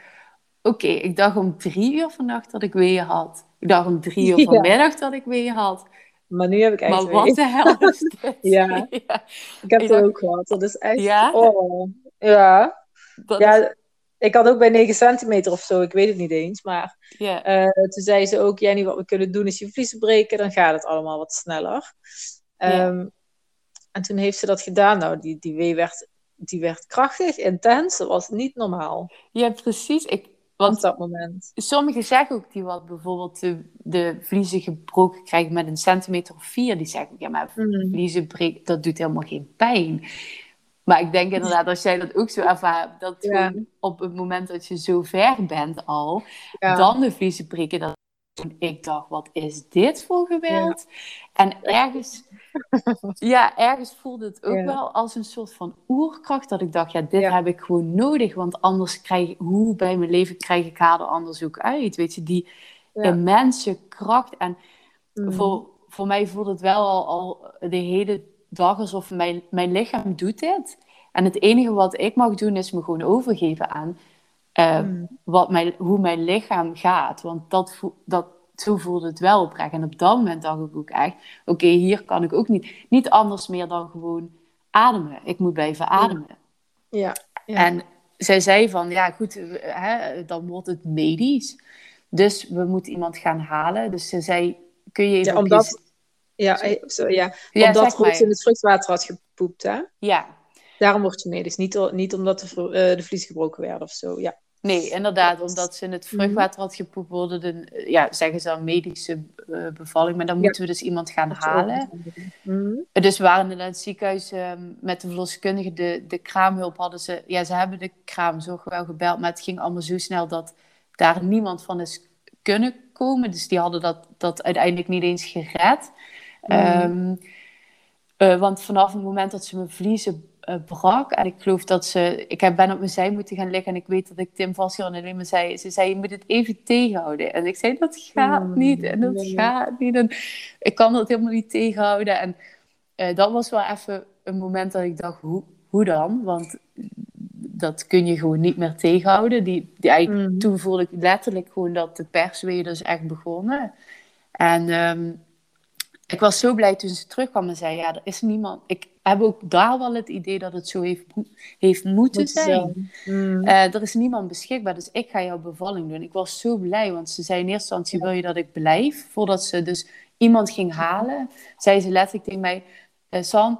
oké, ik dacht om drie uur vannacht dat ik weeën had. Ik dacht om drie uur [laughs] vanmiddag dat ik weeën had.
Maar nu heb ik echt
Maar wat de hel [laughs] is dit?
ja. [laughs] ik heb het ook gehad. Dat is echt... Ja? Oh. Ja. ja, ik had ook bij 9 centimeter of zo, ik weet het niet eens. Maar. Uh, toen zei ze ook, Jenny, wat we kunnen doen is je vliezen breken, dan gaat het allemaal wat sneller. Um, En toen heeft ze dat gedaan. Nou, die, die wee werd, die werd krachtig, intens. Dat was niet normaal.
Ja, precies. Ik,
want dat moment.
Sommigen zeggen ook die wat bijvoorbeeld de, de vliezen gebroken krijgen met een centimeter of vier, die zeggen ja, maar mm. vliezen breken, dat doet helemaal geen pijn. Maar ik denk inderdaad, als jij dat ook zo ervaart, dat op het moment dat je zo ver bent al, dan de vliezen breken, dat ik dacht, wat is dit voor geweld? En ergens, [laughs] ja, ergens voelde het ook wel als een soort van oerkracht. Dat ik dacht, ja, dit heb ik gewoon nodig. Want anders krijg ik, hoe bij mijn leven krijg ik haar er anders ook uit? Weet je, die immense kracht. En mhm. voor, voor mij voelde het wel al, al de hele dag alsof mijn, mijn lichaam doet dit. En het enige wat ik mag doen is me gewoon overgeven aan uh, wat mijn, hoe mijn lichaam gaat. Want dat, dat, zo voelde het wel oprecht. En op dat moment dacht ik ook echt, oké, hier kan ik ook niet, niet anders meer dan gewoon ademen. Ik moet blijven ademen.
Ja. ja.
En zij zei van, ja goed, hè, dan wordt het medisch. Dus we moeten iemand gaan halen. Dus ze zei, kun je even...
Ja, omdat, ja, eh, ja. ja omdat Roos in het vruchtwater had gepoept, hè?
Ja.
Daarom word je medisch. Niet, niet omdat de, uh, de vlies gebroken werd of zo, ja.
Nee, inderdaad, omdat ze in het vruchtwater had gepoept, een, ja, zeggen ze dan medische uh, bevalling, maar dan moeten we dus iemand gaan halen. Mm. Dus we waren in het ziekenhuis ehm, met de verloskundige, de, de kraamhulp hadden ze, ja, ze hebben de kraamzorg wel gebeld, maar het ging allemaal zo snel dat daar niemand van is kunnen komen. Dus die hadden dat, dat uiteindelijk niet eens gered. Mm. Uh, want vanaf het moment dat ze mijn vliezen brak. En ik geloof dat ze... Ik heb, ben op mijn zij moeten gaan liggen en ik weet dat ik Tim vasthield en alleen maar zei... Ze zei, je moet het even tegenhouden. En ik zei, dat gaat mm, niet. En dat gaat niet. En ik kan dat helemaal niet tegenhouden. En uh, dat was wel even een moment dat ik dacht, hoe, hoe dan? Want dat kun je gewoon niet meer tegenhouden. Die, die mm. Toen voelde ik letterlijk gewoon dat de persweeën dus echt begonnen. En... Um, ik was zo blij toen ze terugkwam en zei: Ja, er is niemand. Ik heb ook daar wel het idee dat het zo heeft, heeft moeten zijn. Mm. Uh, er is niemand beschikbaar, dus ik ga jouw bevalling doen. Ik was zo blij, want ze zei in eerste instantie: Wil je dat ik blijf? Voordat ze dus iemand ging halen, zei ze letterlijk tegen mij: uh, San,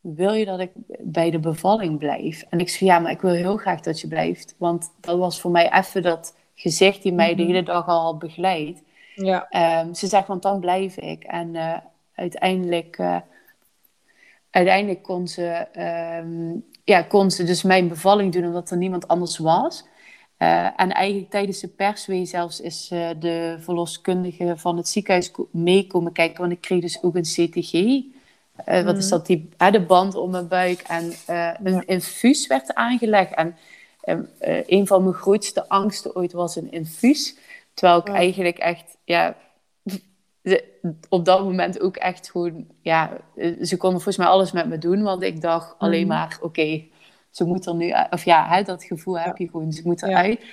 wil je dat ik bij de bevalling blijf? En ik zei: Ja, maar ik wil heel graag dat je blijft. Want dat was voor mij even dat gezicht die mij de mhm. hele dag al had begeleid. Ja. Um, ze zegt, want dan blijf ik. En uh, uiteindelijk, uh, uiteindelijk kon, ze, um, ja, kon ze dus mijn bevalling doen omdat er niemand anders was. Uh, en eigenlijk tijdens de perswee zelfs is de verloskundige van het ziekenhuis meekomen kijken. Want ik kreeg dus ook een CTG. Uh, Wat is mhm. dat? Die, de band om mijn buik. En een infuus werd aangelegd. En een van mijn grootste angsten ooit was een infuus. Terwijl ik eigenlijk echt, ja, op dat moment ook echt gewoon, ja, ze konden volgens mij alles met me doen, want ik dacht alleen mhm. maar, oké, ze moet er nu, of ja, hè, dat gevoel heb je gewoon, ze moet eruit. Ja.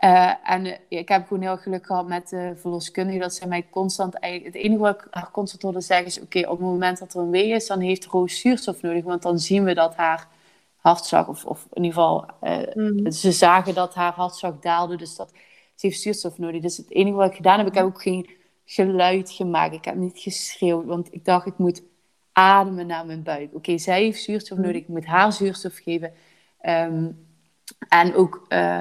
Uh, en uh, ik heb gewoon heel geluk gehad met de verloskundige, dat ze mij constant, eigenlijk, het enige wat ik haar constant hoorde zeggen is, oké, op het moment dat er een wee is, dan heeft Roos zuurstof nodig, want dan zien we dat haar hartslag, of, of in ieder geval, uh, mm. ze zagen dat haar hartslag daalde, dus dat ze heeft zuurstof nodig. Dus het enige wat ik gedaan heb, ik heb ook geen geluid gemaakt. Ik heb niet geschreeuwd, want ik dacht, ik moet ademen naar mijn buik. Oké, zij heeft zuurstof nodig, ik moet haar zuurstof geven. Ehm, en ook uh,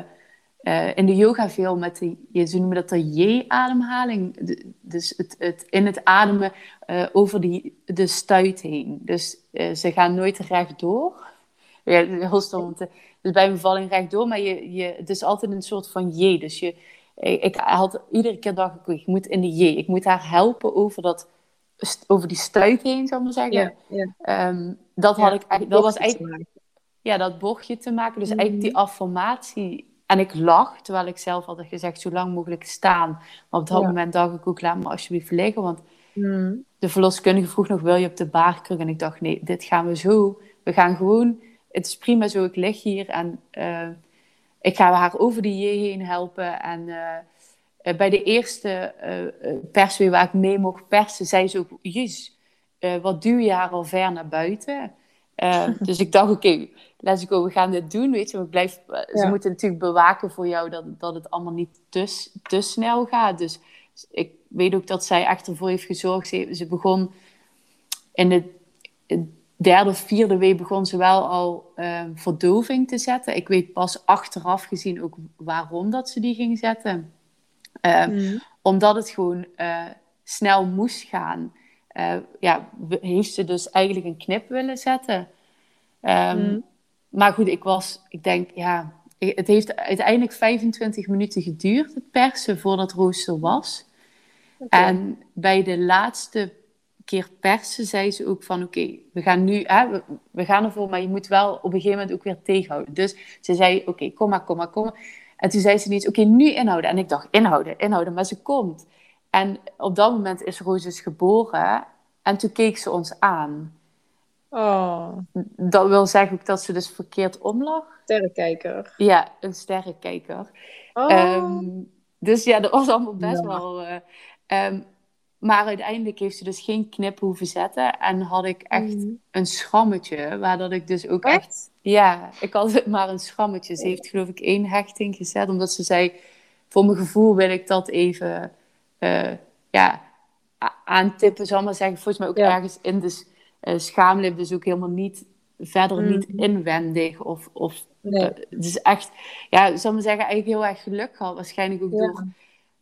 uh, in de yoga veel met de, ze noemen dat de J-ademhaling. Dus het, het, in het ademen uh, over die, de stuit heen. Dus ze gaan nooit rechtdoor. Ja, [laughs] heel stom. Dus bij een bevalling rechtdoor, maar je, je, het is altijd een soort van J. Dus je, ik, had iedere keer dacht ik, ik moet in de J. Ik moet haar helpen over, dat, over die stuit heen, zal ik maar zeggen. Ja, ehm, dat, had ik, dat was eigenlijk... Ja, dat bochtje te maken. Dus eigenlijk die mhm. affirmatie... En ik lag, terwijl ik zelf had gezegd, zo lang mogelijk staan. Maar op dat moment dacht ik ook, laat me alsjeblieft liggen. Want mhm. de verloskundige vroeg nog, wil je op de baarkruk? En ik dacht, nee, dit gaan we zo... We gaan gewoon... Het is prima zo, ik lig hier en... Uh, ik ga haar over die J heen helpen. En uh, bij de eerste uh, perswee waar ik mee mocht persen, zei ze ook: Jezus, wat duw je haar al ver naar buiten? [laughs] dus ik dacht: Oké, okay, let's go, we gaan dit doen. Weet je, blijf, ze moeten natuurlijk bewaken voor jou dat, dat het allemaal niet te, te snel gaat. Dus ik weet ook dat zij echt ervoor heeft gezorgd. Ze, ze begon in de derde of vierde week begon ze wel al uh, verdoving te zetten. Ik weet pas achteraf gezien ook waarom dat ze die ging zetten. Uh, Omdat het gewoon uh, snel moest gaan. Eh, ja, heeft ze dus eigenlijk een knip willen zetten. Um, Maar goed, ik was, ik denk, ja, het heeft uiteindelijk 25 minuten geduurd, het persen, voordat Roos er was. Okay. En bij de laatste keer persen, zei ze ook van oké, we gaan nu, hè, we, we, gaan ervoor, maar je moet wel op een gegeven moment ook weer tegenhouden. Dus ze zei oké, kom maar, kom maar, kom maar. En toen zei ze niet, oké, nu inhouden. En ik dacht, inhouden, inhouden, maar ze komt. En op dat moment is Roos dus geboren en toen keek ze ons aan.
Oh.
Dat wil zeggen ook dat ze dus verkeerd omlag.
Sterrenkijker.
Ja, een sterrenkijker. Oh. Um, dus ja, dat was allemaal best wel... Uh, um, maar uiteindelijk heeft ze dus geen knip hoeven zetten. En had ik echt mm. een schrammetje. Waar dat ik dus ook echt... Ja, ik had maar een schrammetje. Ze heeft geloof ik één hechting gezet. Omdat ze zei, voor mijn gevoel wil ik dat even... Uh, ja, aantippen, zal maar zeggen. Volgens mij ook ergens in de uh, schaamlip. Dus ook helemaal niet... Verder niet mm. inwendig. Of, of nee. het is echt, ja, zou maar zeggen, eigenlijk heel erg geluk gehad. Waarschijnlijk ook door,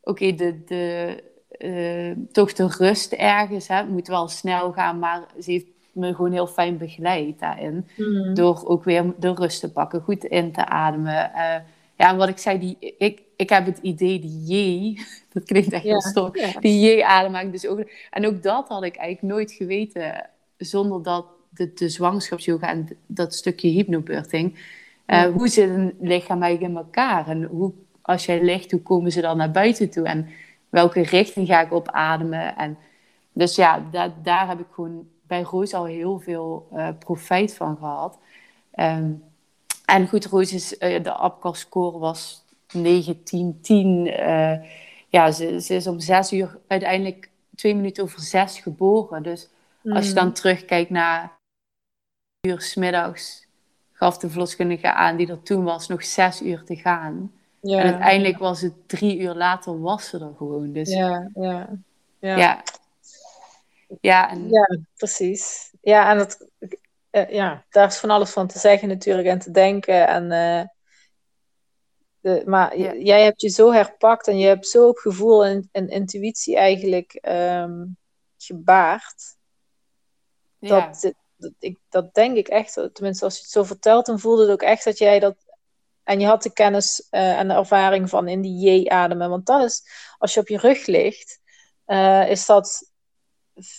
oké, de, de, uh, toch de rust ergens. Hè. Het moet wel snel gaan, maar ze heeft me gewoon heel fijn begeleid daarin. Mm. Door ook weer de rust te pakken, goed in te ademen. Uh, ja, en wat ik zei, die, ik, ik heb het idee, die J, [laughs] dat klinkt echt heel stom, die J-ademhaling dus ook. En ook dat had ik eigenlijk nooit geweten, zonder dat de, de zwangerschapsyoga en dat stukje hypnobirthing, uh, hoe zit een lichaam eigenlijk in elkaar? En hoe, als jij ligt, hoe komen ze dan naar buiten toe? En welke richting ga ik opademen? En dus ja, da daar heb ik gewoon bij Roos al heel veel uh, profijt van gehad. Um, en goed, Roos is, uh, de APCAR-score was 9, 10, Uh, ja, ze, ze, is om zes uur uiteindelijk twee minuten over zes geboren. Dus als je dan mm. terugkijkt naar uur smiddags, gaf de verloskundige aan die er toen was nog zes uur te gaan. Ja. En uiteindelijk was het drie uur later, was ze er gewoon. Dus,
ja, ja.
Ja, ja. ja, en...
ja precies. Ja, en dat, uh, ja, daar is van alles van te zeggen natuurlijk en te denken. En, uh, de, maar jij hebt je zo herpakt en je hebt zo op gevoel en, en intuïtie eigenlijk um, gebaard. Dat, dat, ik, dat denk ik echt, tenminste als je het zo vertelt, dan voelde het ook echt dat jij dat. En je had de kennis uh, en de ervaring van in die J-ademen. Want dat is, als je op je rug ligt, is dat.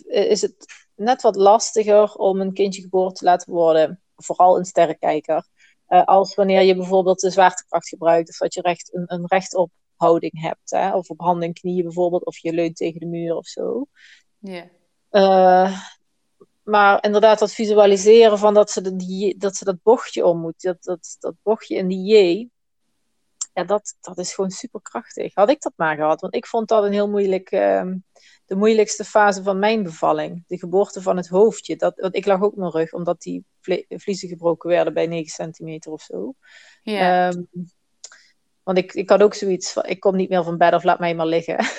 Is het net wat lastiger om een kindje geboren te laten worden, vooral een sterrenkijker, uh, als wanneer je bijvoorbeeld de zwaartekracht gebruikt of dat je recht, een, een rechtop houding hebt, hè? of op handen en knieën bijvoorbeeld, of je leunt tegen de muur of zo.
Ja.
Maar inderdaad, dat visualiseren van dat ze, de, die, dat, ze dat bochtje om moet, dat, dat, dat bochtje in die J, ja, dat, dat is gewoon superkrachtig. Had ik dat maar gehad, want ik vond dat een heel moeilijk, uh, de moeilijkste fase van mijn bevalling. De geboorte van het hoofdje. Dat, want ik lag ook mijn rug, omdat die vliezen gebroken werden bij 9 centimeter of zo.
Ja. Um,
want ik, ik had ook zoiets van, ik kom niet meer van bed of laat mij maar liggen. [laughs]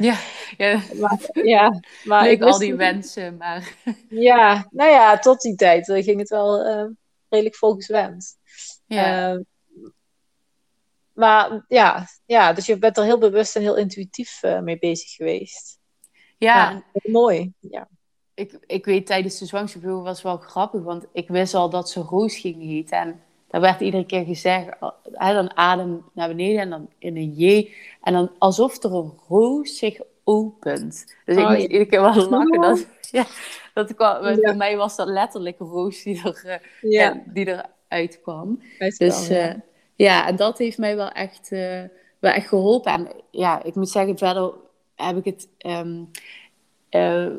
Ja, ja. [laughs]
maar, ja, maar
ik al die wensen, maar... [laughs]
Ja, nou ja, tot die tijd ging het wel uh, redelijk volgens wens.
Ja.
Uh, maar ja, ja, dus je bent er heel bewust en heel intuïtief uh, mee bezig geweest.
Ja.
ja mooi. Ja.
Ik, ik weet tijdens de zwangerschap was wel grappig, want ik wist al dat ze Roos ging heten. En daar werd iedere keer gezegd, hè, dan adem naar beneden en dan in een J. En dan alsof er een roos zich opent. Dus ik oh, moest iedere keer wel [laughs] lachen. Dat, [laughs] ja, dat kwam, ja. Voor mij was dat letterlijk een roos die, er, ja. die eruit kwam. dus uh, ja. en dat heeft mij wel echt, uh, wel echt geholpen. En ja, ik moet zeggen, verder heb ik het... Um,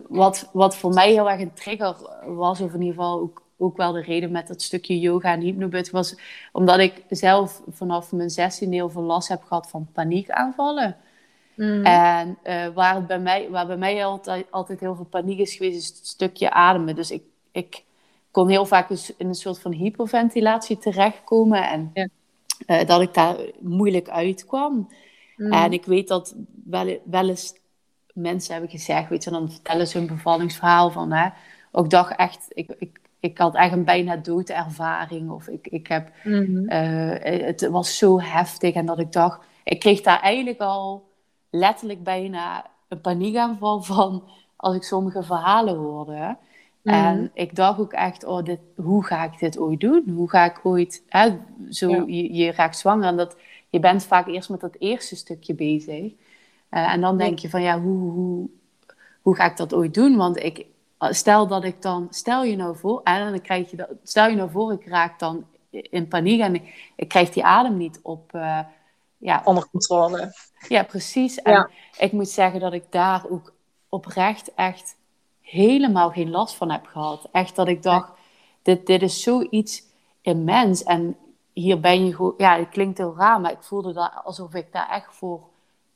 wat, wat voor mij heel erg een trigger was, of in ieder geval ook ook wel de reden met dat stukje yoga en hypnobut was omdat ik zelf vanaf mijn 16 heel veel last heb gehad van paniekaanvallen. Mm. En uh, waar, bij mij, waar bij mij altijd, altijd heel veel paniek is geweest, is het stukje ademen. Dus ik, ik kon heel vaak dus in een soort van hyperventilatie terechtkomen en ja. uh, dat ik daar moeilijk uitkwam. Mm. En ik weet dat wel, wel eens mensen hebben gezegd, weet je, dan vertellen ze hun bevallingsverhaal van, hè, ook dacht echt, ik, ik ik had echt een bijna doodervaring. Of ik, ik heb, mm het was zo heftig. En dat ik dacht, ik kreeg daar eigenlijk al letterlijk bijna een paniekaanval [laughs] van als ik sommige verhalen hoorde. Mhm. En ik dacht ook echt, oh, dit, hoe ga ik dit ooit doen? Hoe ga ik ooit, hè, zo, je, je, raakt zwanger en dat, je bent vaak eerst met dat eerste stukje bezig. Uh, en dan denk je van, ja, hoe, hoe, hoe ga ik dat ooit doen? Want ik, stel dat ik dan, stel je nou voor, en dan krijg je dat, stel je nou voor, ik raak dan in paniek en ik, krijg die adem niet op. Uh, ja,
onder controle.
Ja, precies. En ik moet zeggen dat ik daar ook oprecht echt helemaal geen last van heb gehad. Echt dat ik dacht, dit, dit is zoiets immens. En hier ben je gewoon, ja, het klinkt heel raar, maar ik voelde dat alsof ik daar echt voor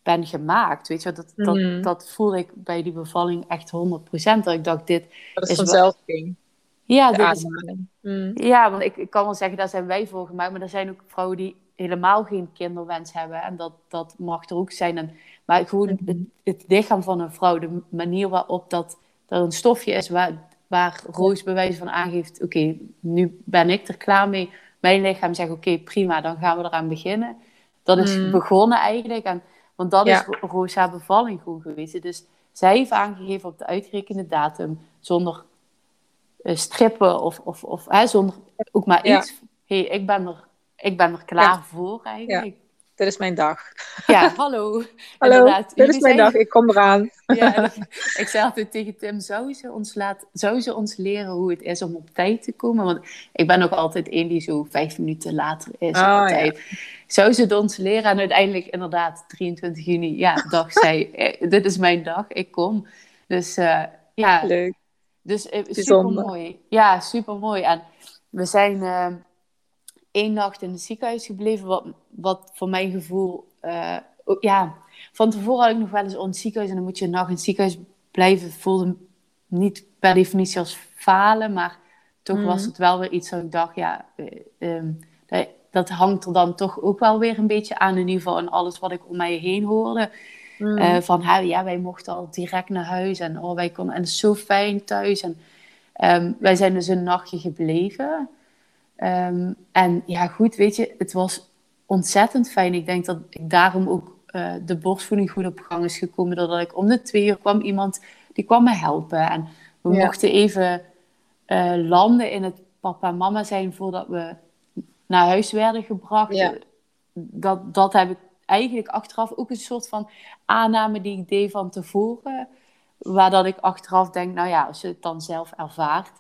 ben gemaakt. Weet je, dat, dat, mm. dat voelde ik bij die bevalling echt 100%. Dat ik dacht, dit
dat is vanzelf ging.
Ja, dit is, mm. ja, want ik, ik kan wel zeggen, daar zijn wij voor gemaakt. Maar er zijn ook vrouwen die helemaal geen kinderwens hebben. En dat, dat mag er ook zijn. En, maar gewoon mm. het, het, lichaam van een vrouw, de manier waarop dat, er een stofje is waar, waar Roos bewijs van aangeeft... Oké, nu ben ik er klaar mee mijn lichaam zegt, oké, prima, dan gaan we eraan beginnen. Dat is
Mm.
begonnen eigenlijk. En, want dat
Ja.
is Ro- Rosa bevalling gewoon geweest. Dus zij heeft aangegeven op de uitgerekende datum, zonder eh, strippen of, of, of hè, zonder ook maar
Ja.
iets. hey, ik, ben er, ik ben er klaar voor eigenlijk.
Dit is mijn dag.
Ja, hallo. [laughs]
Hallo,
Inderdaad,
dit is mijn
zijn-
dag. Ik kom eraan.
Ja, ik, [laughs] ik zei altijd tegen Tim, zou ze, ons laat, zou ze ons leren hoe het is om op tijd te komen? Want ik ben nog altijd één die zo vijf minuten later is op tijd. Zou ze het ons leren? En uiteindelijk inderdaad, 23 juni, ja, [laughs] dacht zij, eh, dit is mijn dag, ik kom. Dus eh, ja,
Leuk.
dus eh, super mooi. Ja, super mooi. En we zijn één nacht in het ziekenhuis gebleven, wat, wat voor mijn gevoel, eh, ook- ja, van tevoren had ik nog wel eens het ziekenhuis en dan moet je een nacht in het ziekenhuis blijven. Het voelde niet per definitie als falen, maar toch
Mhm.
was het wel weer iets dat ik dacht, ja, eh, ehm, dat, dat hangt er dan toch ook wel weer een beetje aan, in ieder geval en alles wat ik om mij heen hoorde.
Mm.
Eh, van ja, wij mochten al direct naar huis en oh, wij konden, en zo fijn thuis. En ehm, wij zijn dus een nachtje gebleven. Ehm, en ja, goed, weet je, het was ontzettend fijn. Ik denk dat ik daarom ook eh, de borstvoeding goed op gang is gekomen. Doordat ik om de twee uur kwam iemand die kwam me helpen. En we
Ja.
mochten even eh, landen in het papa en mama zijn voordat we naar huis werden gebracht.
Ja.
Dat, dat heb ik eigenlijk achteraf ook een soort van aanname die ik deed van tevoren. Waar dat ik achteraf denk, nou ja, als je het dan zelf ervaart,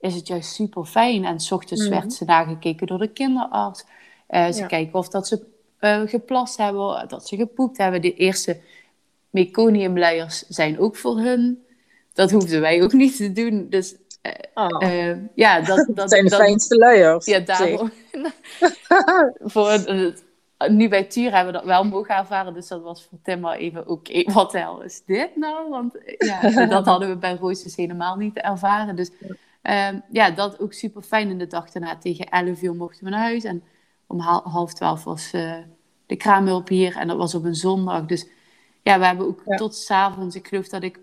is het juist super fijn. En s ochtends
Mhm.
werd ze nagekeken door de kinderarts. Eh, ze
Ja.
kijken of dat ze eh, geplast hebben, dat ze gepoept hebben. De eerste meconiumluiers zijn ook voor hun. Dat hoefden wij ook niet te doen. Dus eh,
Oh,
ja, dat, dat, [laughs]
dat zijn de
dat-
fijnste luiers.
Ja, daarom. [laughs] voor het, nu bij Tuur hebben we dat wel mogen ervaren. Dus dat was voor Tim wel even, oké, [laughs] wat de hel is dit nou? Want ja, dat hadden we bij Roos dus helemaal niet ervaren. Dus ehm, ja, dat ook super fijn. in de dag daarna tegen 11 uur mochten we naar huis. En om hal- half twaalf was eh, de kraamhulp hier. En dat was op een zondag. Dus ja, we hebben ook
Ja.
tot s'avonds, ik geloof dat ik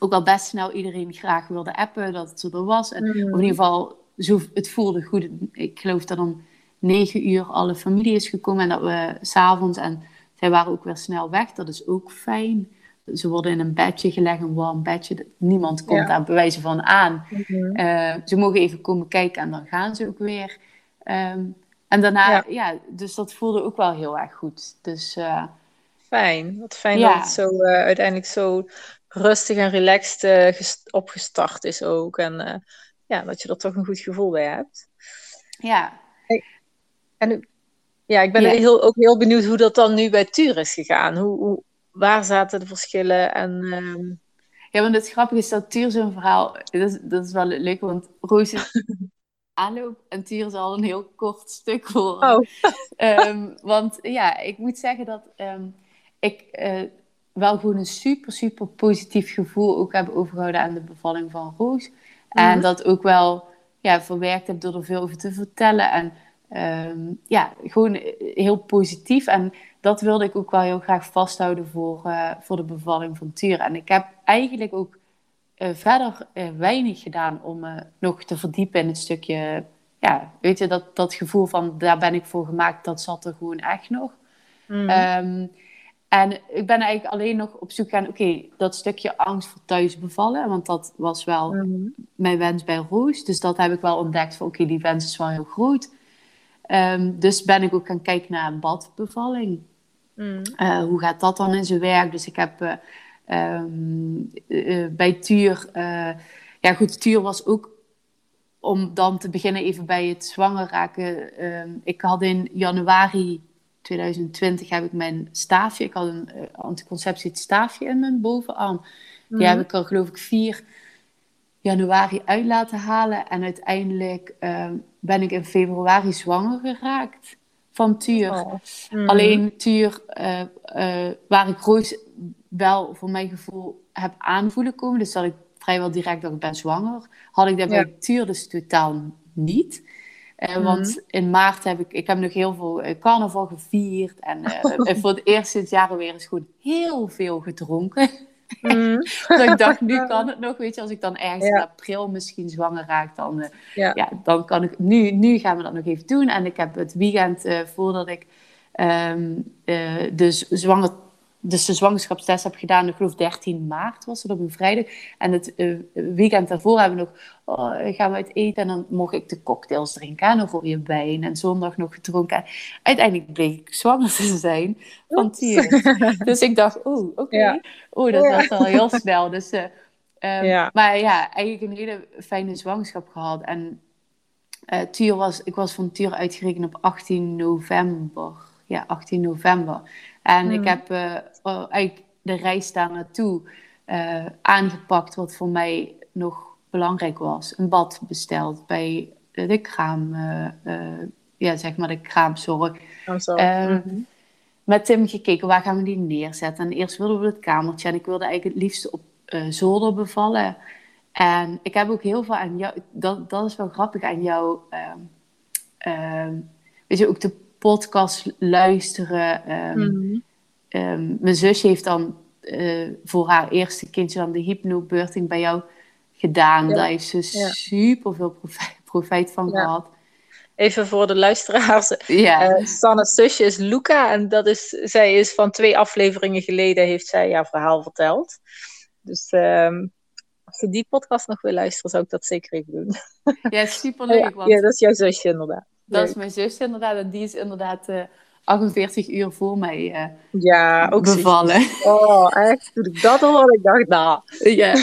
ook al best snel iedereen graag wilde appen, dat het zo er was. En
Mm.
of in ieder geval, zo, het voelde goed. Ik geloof dat om negen uur alle familie is gekomen en dat we s'avonds, en zij waren ook weer snel weg, dat is ook fijn. Ze worden in een bedje gelegd, een warm bedje. Niemand komt
Ja.
daar bewijzen van aan.
Mhm.
Eh, ze mogen even komen kijken en dan gaan ze ook weer. Ehm, en daarna,
Ja.
ja. dus dat voelde ook wel heel erg goed. Dus eh,
Fijn. Wat fijn
Ja.
dat het zo eh, uiteindelijk zo rustig en relaxed gest- opgestart is ook. En ja, dat je er toch een goed gevoel bij hebt.
ja,
En ja, ik ben
Ja.
heel, ook heel benieuwd hoe dat dan nu bij Tuur is gegaan. Hoe, hoe, waar zaten de verschillen? En ehm,
Ja, want het grappige is dat Tuur zo'n verhaal... Dat is, dat is wel leuk, want Roos is [laughs] aanloop en Tuur is al een heel kort stuk voor.
Oh. [laughs]
Ehm, want ja, ik moet zeggen dat ehm, ik eh, wel gewoon een super, super positief gevoel ook heb overgehouden aan de bevalling van Roos. En
Mhm.
dat ook wel ja, verwerkt heb door er veel over te vertellen. En ehm, ja, gewoon heel positief. En dat wilde ik ook wel heel graag vasthouden voor, eh, voor de bevalling van Tuur. En ik heb eigenlijk ook eh, verder eh, weinig gedaan om me nog te verdiepen in het stukje. Ja, weet je, dat, dat gevoel van daar ben ik voor gemaakt, dat zat er gewoon echt nog.
mm,
Ehm, en ik ben eigenlijk alleen nog op zoek gaan, oké, dat stukje angst voor thuis bevallen, want dat was wel
mhm.
mijn wens bij Roos. Dus dat heb ik wel ontdekt van, oké, die wens is wel heel groot. Ehm, dus ben ik ook gaan kijken naar een badbevalling.
Mm.
Eh, hoe gaat dat dan in zijn werk? Dus ik heb eh, ehm, eh, bij Tuur... ja goed, Tuur was ook... Om dan te beginnen even bij het zwanger raken. ehm, ik had in januari 2020 heb ik mijn staafje... Ik had een anticonceptie staafje in mijn bovenarm. Die
Mhm.
heb ik er geloof ik 4 januari uit laten halen. En uiteindelijk ehm, ben ik in februari zwanger geraakt van Tuur.
Oh. Mhm.
Alleen Tuur, eh, eh, waar ik Roos wel voor mijn gevoel heb aanvoelen komen, dus dat ik vrijwel direct dacht ik ben zwanger, had ik dat bij
Ja.
Tuur dus totaal niet. Eh,
Mhm.
Want in maart heb ik, ik heb nog heel veel carnaval gevierd en en [laughs] voor het eerst sinds jaren weer eens gewoon heel veel gedronken. Mm. [laughs] dat ik dacht, nu [laughs] kan het nog. Weet je, als ik dan ergens in april misschien zwanger raak, dan, uh, ja. dan kan ik... Nu, nu gaan we dat nog even doen. En ik heb het weekend uh, voordat ik um, uh, de zwanger dus de zwangerschapstest heb gedaan, ik geloof 13 maart was het op een vrijdag. En het uh, weekend daarvoor hebben we nog, oh, gaan we uit eten en dan mocht ik de cocktails drinken en dan voor je wijn en zondag nog gedronken. uiteindelijk bleek ik zwanger te zijn van Tier. [laughs] dus ik dacht, oh, oké. Okay. Ja. Oh, dat was al heel snel. Dus, uh, um, ja. Maar ja, eigenlijk een hele fijne zwangerschap gehad. En uh, Tuur was, ik was van Tuur uitgerekend op 18 november. Ja, 18 november. En ik hmm. heb uh, eigenlijk de reis daar naartoe uh, aangepakt wat voor mij nog belangrijk was. Een bad besteld bij de kraam, uh, ja, zeg maar de kraamzorg. Oh, zo. Um, Met Tim gekeken, waar gaan we die neerzetten? En eerst wilden we het kamertje en ik wilde eigenlijk het liefst op zolder bevallen. En ik heb ook heel veel aan jou, dat, dat is wel grappig aan jou, um, weet je, ook de podcast luisteren. Um, mijn zusje heeft dan uh, voor haar eerste kindje dan de hypnobirthing bij jou gedaan. Daar heeft ze ja. super veel profijt, van gehad.
Even voor de luisteraars. Ja. Uh, Sanne's zusje is Luca. En dat is, zij is van twee afleveringen geleden heeft zij jouw verhaal verteld. Dus um, als je die podcast nog wil luisteren, zou ik dat zeker even doen.
Ja, superleuk. [laughs]
Want... Ja, dat is jouw zusje inderdaad.
Dat is mijn zusje inderdaad. En die is inderdaad uh, 48 uur voor mij uh,
ja, ook
bevallen. [laughs]
Oh, echt? Toen ik dat hoorde, ik dacht, nou.
Ja,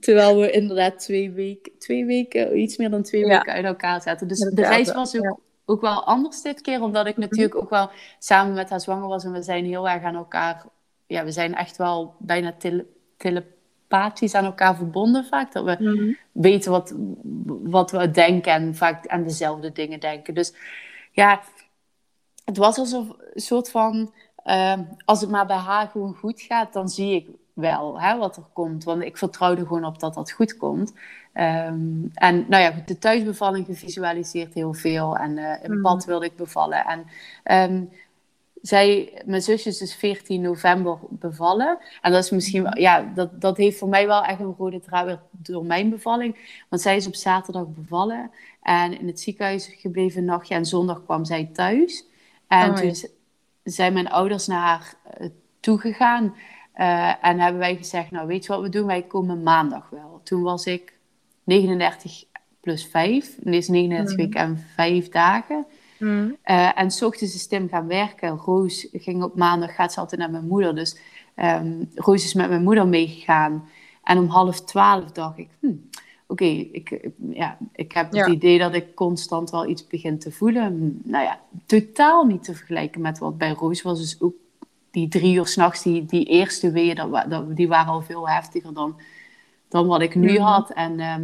terwijl we inderdaad twee weken, twee weken, iets meer dan twee weken uit elkaar zaten. Dus de reis was ook, ook wel anders dit keer, omdat ik natuurlijk ook wel samen met haar zwanger was en we zijn heel erg aan elkaar, ja, we zijn echt wel bijna tele, telepathisch aan elkaar verbonden vaak. Dat we mhm. weten wat, wat we denken en vaak aan dezelfde dingen denken. Dus ja, het was alsof een soort van, uh, als het maar bij haar gewoon goed gaat, dan zie ik wel hè, wat er komt. Want ik vertrouwde gewoon op dat dat goed komt. Um, en nou ja, de thuisbevalling gevisualiseerd heel veel. En uh, in mm. bad wilde ik bevallen. En um, zij, mijn zusje is dus 14 november bevallen. En dat is misschien wel, ja, dat, dat heeft voor mij wel echt een rode draad weer door mijn bevalling. Want zij is op zaterdag bevallen en in het ziekenhuis gebleven een nachtje. En zondag kwam zij thuis. En oh, toen zijn mijn ouders naar haar uh, toegegaan. Uh, en hebben wij gezegd, nou weet je wat we doen? Wij komen maandag wel. Toen was ik 39 plus 5. En is 39 mm. weken en 5 dagen. Mm. Uh, en s ochtends is Tim gaan werken. Roos ging op maandag, gaat ze altijd naar mijn moeder. Dus um, Roos is met mijn moeder meegegaan. En om half twaalf dacht ik, hm, oké, ik, ja, ik heb het idee dat ik constant wel iets begin te voelen. Nou ja, totaal niet te vergelijken met wat bij Roos was. Dus ook die drie uur s'nachts, die, die eerste weeën, dat, dat, die waren al veel heftiger dan, dan wat ik nu mhm. had. En uh,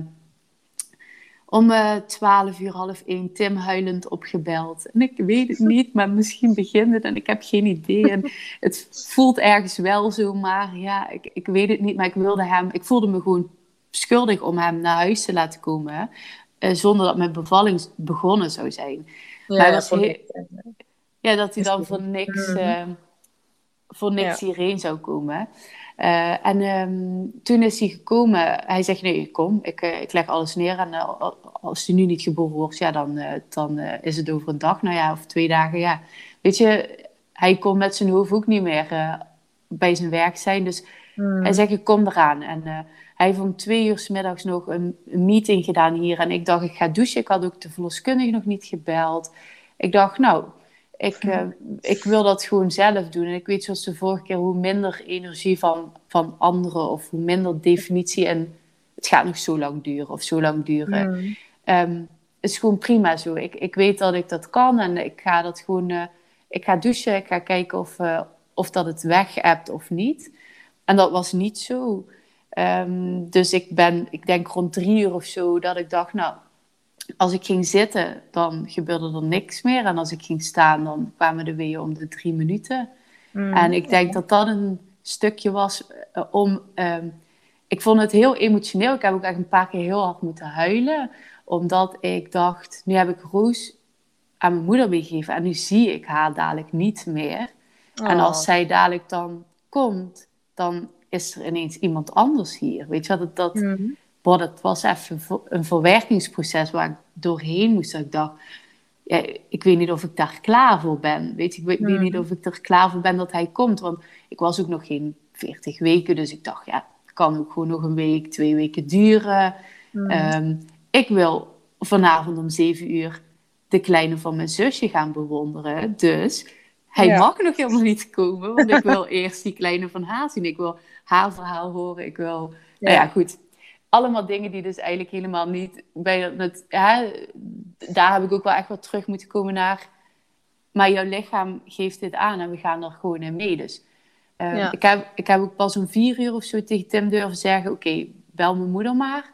om uh, twaalf uur, half één, Tim huilend opgebeld. En ik weet het [laughs] niet, maar misschien begint het en ik heb geen idee. En het voelt ergens wel zo, maar ja, ik, ik weet het niet. Maar ik wilde hem, ik voelde me gewoon schuldig om hem naar huis te laten komen. Uh, zonder dat mijn bevalling begonnen zou zijn. Ja, maar heel, ja dat hij dan voor niks, uh, voor niks hierheen zou komen. Uh, en um, toen is hij gekomen. Hij zegt: Nee, kom, ik, ik leg alles neer. En als hij nu niet geboren wordt, ja, dan, dan is het over een dag, nou ja, of twee dagen. Ja. Weet je, hij kon met zijn hoofd ook niet meer bij zijn werk zijn. Dus mm. hij zegt: Ik kom eraan. En hij heeft om twee uur s middags nog een, meeting gedaan hier. En ik dacht, ik ga douchen. Ik had ook de verloskundige nog niet gebeld. Ik dacht, nou, ik, uh, ik wil dat gewoon zelf doen. En ik weet zoals de vorige keer, hoe minder energie van, van anderen of hoe minder definitie en het gaat nog zo lang duren of zo lang duren. Mm. Um, is gewoon prima zo. Ik, ik weet dat ik dat kan en ik ga dat gewoon, uh, ik ga douchen, ik ga kijken of, uh, of dat het weg hebt of niet. En dat was niet zo. Um, dus ik ben, ik denk rond drie uur of zo, dat ik dacht, nou, als ik ging zitten, dan gebeurde er niks meer. En als ik ging staan, dan kwamen de weeën om de drie minuten. Mm, en ik denk dat dat een stukje was uh, om... Um, ik vond het heel emotioneel. Ik heb ook echt een paar keer heel hard moeten huilen. Omdat ik dacht, nu heb ik Roos aan mijn moeder meegegeven. En nu zie ik haar dadelijk niet meer. En als oh. zij dadelijk dan komt, dan is er ineens iemand anders hier. Weet je wat, dat,
Mhm.
boah, dat was even een verwerkingsproces waar ik doorheen moest. Dat ik dacht, ja, ik weet niet of ik daar klaar voor ben. Weet je, ik weet, niet
Mhm.
of ik er klaar voor ben dat hij komt. Want ik was ook nog geen 40 weken, dus ik dacht, ja, het kan ook gewoon nog een week, twee weken duren.
Mhm.
Ehm, ik wil vanavond om zeven uur de kleine van mijn zusje gaan bewonderen. Dus hij
Ja.
mag nog helemaal niet komen, want ik wil [laughs] eerst die kleine van haar zien. Ik wil haar verhaal horen. Ik wil, nou ja, goed. Allemaal dingen die dus eigenlijk helemaal niet bij het, hè, daar heb ik ook wel echt wat terug moeten komen naar. Maar jouw lichaam geeft dit aan en we gaan er gewoon in mee. Dus eh,
Ja.
ik, heb, ik heb ook pas om vier uur of zo tegen Tim durven zeggen: Oké, bel mijn moeder maar.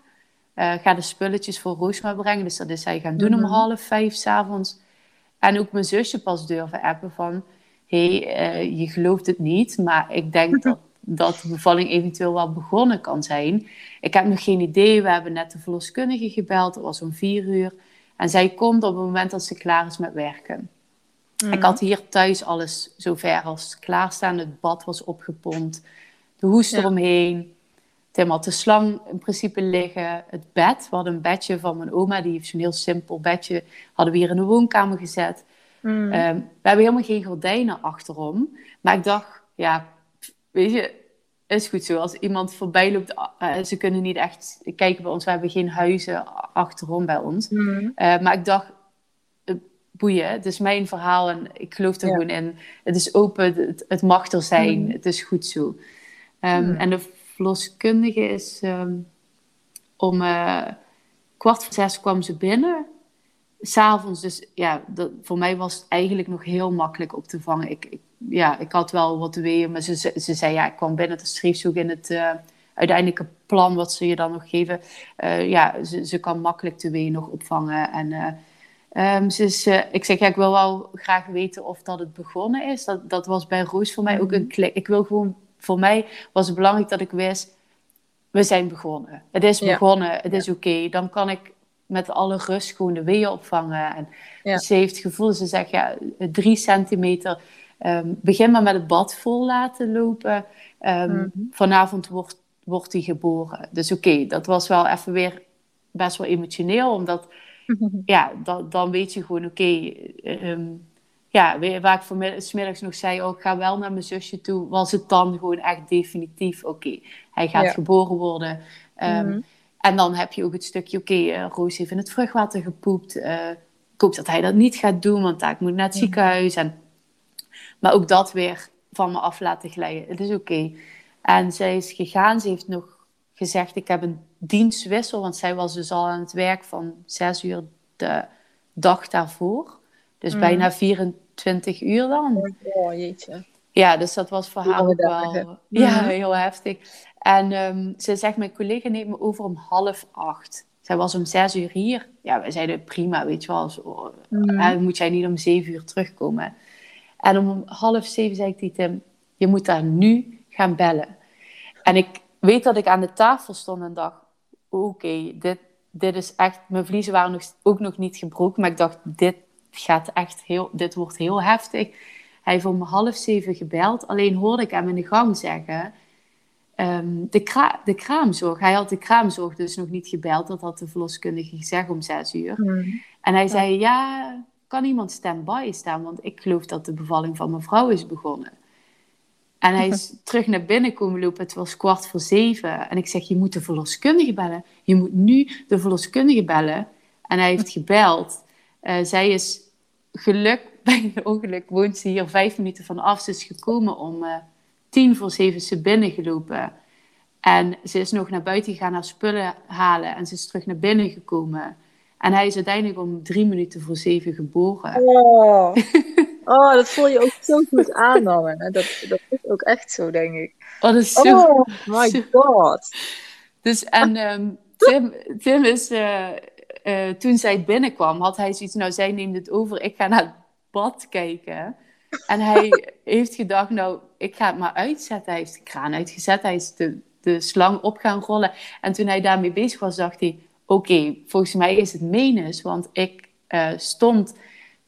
Eh, ga de spulletjes voor Roosma brengen. Dus dat is zij gaan doen
Mhm.
om half vijf s'avonds. En ook mijn zusje pas durven appen van... Hé, hey, eh, je gelooft het niet, maar ik denk [laughs] dat, dat de bevalling eventueel wel begonnen kan zijn. Ik heb nog geen idee. We hebben net de verloskundige gebeld. Het was om vier uur. En zij komt op het moment dat ze klaar is met werken. Ik had hier thuis alles zover als klaarstaan. Het bad was opgepompt. De hoest
Ja.
eromheen. Tim had de slang in principe liggen. Het bed, we hadden een bedje van mijn oma. Die heeft zo'n heel simpel bedje. Hadden we hier in de woonkamer gezet.
Mhm.
Ehm, we hebben helemaal geen gordijnen achterom. Maar ik dacht, ja, weet je, is goed zo. Als iemand voorbij loopt, eh, ze kunnen niet echt kijken bij ons. We hebben geen huizen achterom bij ons.
Mhm.
Eh, maar ik dacht, eh, boeien, het is mijn verhaal en ik geloof er
Ja.
gewoon in. Het is open, het, het mag er zijn,
Mhm.
het is goed zo. Ehm,
Mhm.
En de verloskundige is ehm, om kwart voor zes kwam ze binnen. S'avonds, dus ja, dat, voor mij was het eigenlijk nog heel makkelijk op te vangen. Ik, ik- ja, ik had wel wat weeën, maar ze, ze, ze zei ja, ik kwam binnen. Dat schreef in het eh, uiteindelijke plan wat ze je dan nog geven. Eh, ja, ze, ze kan makkelijk de weeën nog opvangen. En ehm, ze is, ik zeg ja, ik wil wel graag weten of dat het begonnen is. Dat, dat was bij Roos voor mij ook een klik. Ik wil gewoon, voor mij was het belangrijk dat ik wist, we zijn begonnen. Het is
Ja.
begonnen, het is oké. Dan kan ik met alle rust gewoon de weeën opvangen. En
Ja.
ze heeft het gevoel, ze zegt ja, drie centimeter. ehm, begin maar met het bad vol laten lopen. Ehm,
Mhm.
Vanavond wordt, wordt hij geboren. Dus oké, dat was wel even weer best wel emotioneel. Omdat, ja, dan, dan weet je gewoon, oké... ehm, ja, waar ik vanmiddag nog zei, oh, ik ga wel naar mijn zusje toe, was het dan gewoon echt definitief, oké, hij gaat
Ja.
geboren worden.
Mhm.
En dan heb je ook het stukje, oké, eh, Roos heeft in het vruchtwater gepoept. eh, ik hoop dat hij dat niet gaat doen, want daar moet naar het
Mhm.
ziekenhuis. En, maar ook dat weer van me af laten glijden. Het is oké. En zij is gegaan, ze heeft nog gezegd, ik heb een dienstwissel, want zij was dus al aan het werk van zes uur de dag daarvoor. Dus
Mhm.
bijna 24 uur dan.
Oh, jeetje.
Ja, dus dat was voor haar ook wel ja,
Mhm.
heel heftig. En ehm, ze zegt, mijn collega neemt me over om half acht. Zij was om zes uur hier. Ja, wij zeiden prima, weet je wel. Zo, hè, moet jij niet om zeven uur terugkomen? En om half zeven zei ik tegen Tim, je moet daar nu gaan bellen. En ik weet dat ik aan de tafel stond en dacht, oké, dit, dit is echt... Mijn vliezen waren nog, ook nog niet gebroken, maar ik dacht, dit gaat echt heel... Dit wordt heel heftig. Hij heeft om half zeven gebeld. Alleen hoorde ik hem in de gang zeggen... ehm, de, kra de kraamzorg. Hij had de kraamzorg dus nog niet gebeld. Dat had de verloskundige gezegd om zes uur.
Mhm.
En hij zei, ja, kan iemand stand-by staan? Want ik geloof dat de bevalling van mijn vrouw is begonnen. En hij is [laughs] terug naar binnen komen lopen. Het was kwart voor zeven. En ik zeg, je moet de verloskundige bellen. Je moet nu de verloskundige bellen. En hij heeft gebeld. Eh, zij is geluk, [laughs] bij een ongeluk woont ze hier vijf minuten vanaf. Ze is gekomen om eh, tien voor zeven is ze binnengelopen. En ze is nog naar buiten gegaan haar spullen halen. En ze is terug naar binnen gekomen. En hij is uiteindelijk om drie minuten voor zeven geboren.
Oh. [laughs] oh, dat voel je ook zo goed aan dan. Hè? Dat, dat is ook echt zo, denk ik.
Oh, dat is zo...
Oh my
zo-
god.
Dus en ehm, Tim, Tim is, eh, eh, toen zij binnenkwam, had hij zoiets, nou zij neemt het over, ik ga naar het bad kijken. En hij [laughs] heeft gedacht, nou ik ga het maar uitzetten. Hij heeft de kraan uitgezet, hij is de, de slang op gaan rollen. En toen hij daarmee bezig was, dacht hij, oké, volgens mij is het menens, want ik eh, stond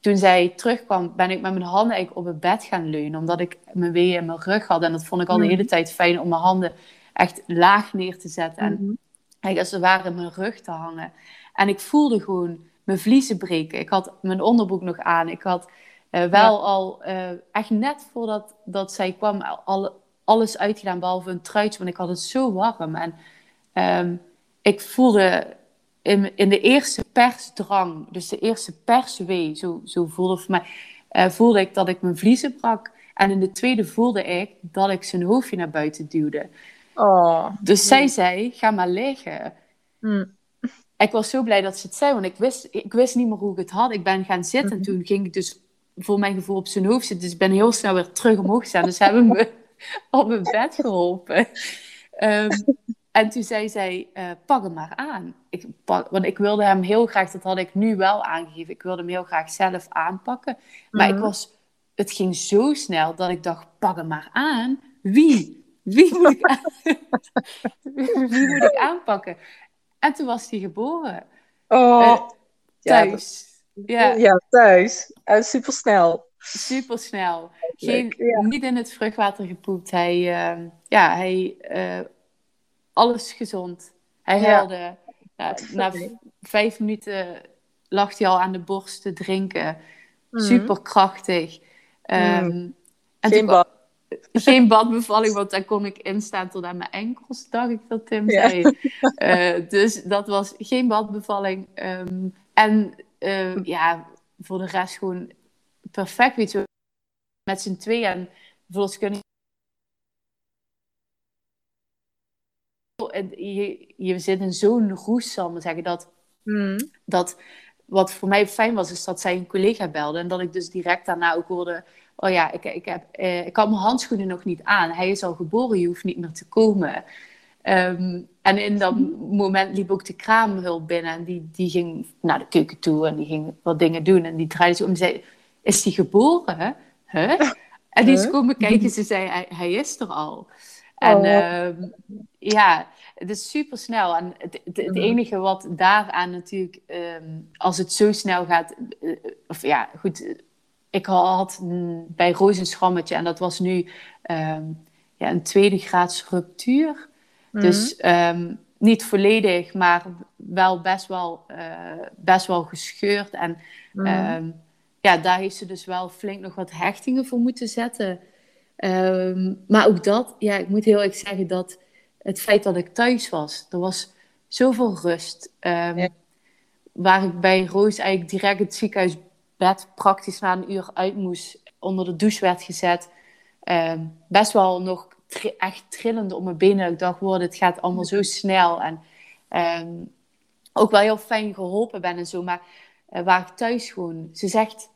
toen zij terugkwam, ben ik met mijn handen eigenlijk op het bed gaan leunen. Omdat ik mijn weeën in mijn rug had. En dat vond ik al de hele tijd fijn om mijn handen echt laag neer te zetten. En mm eigenlijk als waren in mijn rug te hangen. En ik voelde gewoon mijn vliezen breken. Ik had mijn onderbroek nog aan. Ik had uh, wel al, uh, echt net voordat dat zij kwam, al, alles uitgedaan, behalve een truitje. Want ik had het zo warm. En um, ik voelde in, in de eerste persdrang, dus de eerste perswee, zo, zo voelde voor mij, uh, voelde ik dat ik mijn vliezen brak. En in de tweede voelde ik dat ik zijn hoofdje naar buiten duwde.
Oh,
dus zij zei, ga maar liggen.
Mm.
Ik was zo blij dat ze het zei, want ik wist, ik wist niet meer hoe ik het had. Ik ben gaan zitten en mhm. toen ging ik dus voor mijn gevoel op zijn hoofd zitten. Dus ik ben heel snel weer terug omhoog staan. Dus ze hebben me [laughs] op mijn bed geholpen. Um, en toen zei zij, uh, pak hem maar aan. Ik, want ik wilde hem heel graag, dat had ik nu wel aangegeven, ik wilde hem heel graag zelf aanpakken. Maar ik mhm. was, het ging zo snel dat ik dacht, pak hem maar aan. Wie? Wie moet ik, [laughs] Wie moet ik aanpakken? En toen was hij geboren.
Oh, uh,
thuis.
Ja, ja. ja thuis. Uh, supersnel.
Supersnel. Geen, Niet in het vruchtwater gepoept. Hij, uh, ja, hij alles gezond. Hij huilde. Ja, na vijf minuten lag hij al aan de borst te drinken. Mhm. Super krachtig. Um,
geen, bad. [laughs]
geen badbevalling, want daar kon ik instaan tot aan mijn enkels, dacht ik dat Tim zei. Uh, dus dat was geen badbevalling. Um, en uh, ja, voor de rest gewoon perfect. Weet je, met z'n tweeën verloskundige je, je zit in zo'n roes, zal ik maar zeggen, dat,
hmm.
dat wat voor mij fijn was, is dat zij een collega belde en dat ik dus direct daarna ook hoorde, oh ja, ik, ik, heb, eh, ik had mijn handschoenen nog niet aan. Hij is al geboren, je hoeft niet meer te komen. Ehm, en in dat moment liep ook de kraamhulp binnen en die, die ging naar de keuken toe en die ging wat dingen doen en die draaide zich om en zei, is die geboren? Huh? [laughs] En die is komen kijken, ze zei, hij, hij is er al. En oh. Ehm, ja, het is super snel. En het, het, mhm. enige wat daaraan natuurlijk, ehm, als het zo snel gaat, uh, of ja, goed, ik had bij Roos een schrammetje en dat was nu ja, een tweede graads ruptuur. Mhm. Dus niet volledig, maar wel best wel, uh, best wel gescheurd. En mhm. ja, daar heeft ze dus wel flink nog wat hechtingen voor moeten zetten. Ehm, maar ook dat, ja, ik moet heel erg zeggen dat het feit dat ik thuis was, er was zoveel rust. Waar ik bij Roos eigenlijk direct het ziekenhuisbed praktisch na een uur uit moest, onder de douche werd gezet. Best wel nog echt trillende op mijn benen. Ik dacht, wow, het gaat allemaal zo snel. En ook wel heel fijn geholpen ben en zo. Maar uh, waar ik thuis gewoon, ze zegt,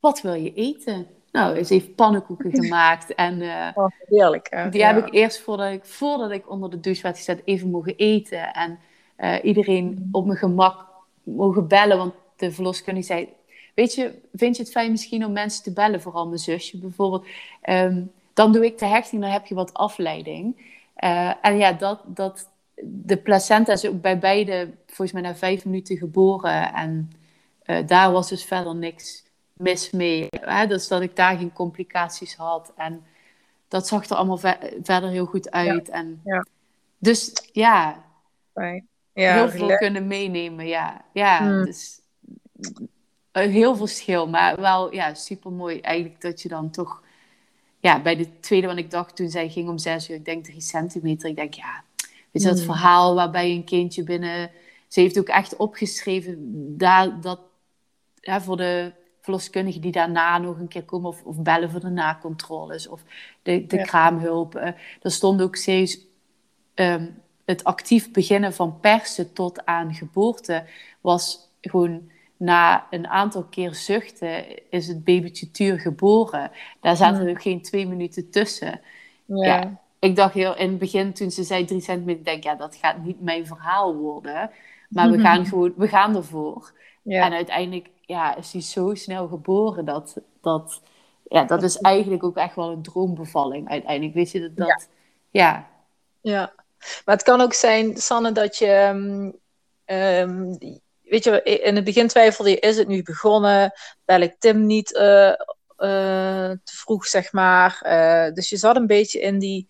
wat wil je eten? Nou, ze heeft pannenkoeken [laughs] gemaakt. En uh,
oh, heerlijk.
Die heb ik eerst voordat ik, voordat ik onder de douche werd gezet even mogen eten. En uh, iedereen mm. op mijn gemak mogen bellen. Want de verloskundige zei, weet je, vind je het fijn misschien om mensen te bellen? Vooral mijn zusje bijvoorbeeld. Um, dan doe ik de hechting, dan heb je wat afleiding. Uh, en ja, dat, dat, de placenta is ook bij beide volgens mij na vijf minuten geboren. En daar was dus verder niks mis mee. Hè? Dus dat ik daar geen complicaties had. En dat zag er allemaal verder heel goed uit. En
ja.
Dus ja,
ja
heel veel kunnen meenemen. Ja, ja hmm. dus heel veel verschil. Maar wel ja, super mooi eigenlijk dat je dan toch... Ja, bij de tweede, wat ik dacht toen zij ging om zes uur, ik denk drie centimeter. Ik denk, ja, weet je, dat hmm. verhaal waarbij een kindje binnen... Ze heeft ook echt opgeschreven daar, dat voor de verloskundigen die daarna nog een keer komen of, of bellen voor de nakontroles of de, de kraamhulp. Uh, er stond ook steeds um, het actief beginnen van persen tot aan geboorte was gewoon na een aantal keer zuchten is het babytje tuur geboren. Daar zaten mm. er geen twee minuten tussen. Ja. ik dacht heel in het begin toen ze zei drie centimeter, denk ja dat gaat niet mijn verhaal worden. Maar we [laughs] gaan gewoon, we gaan ervoor. Ja. En uiteindelijk ja, is hij zo snel geboren dat, dat, ja, dat is eigenlijk ook echt wel een droombevalling uiteindelijk. Weet je, dat, dat ja.
ja. maar het kan ook zijn, Sanne, dat je, um, weet je, in het begin twijfelde je, is het nu begonnen? Bel ik Tim niet uh, te vroeg, zeg maar. dus je zat een beetje in die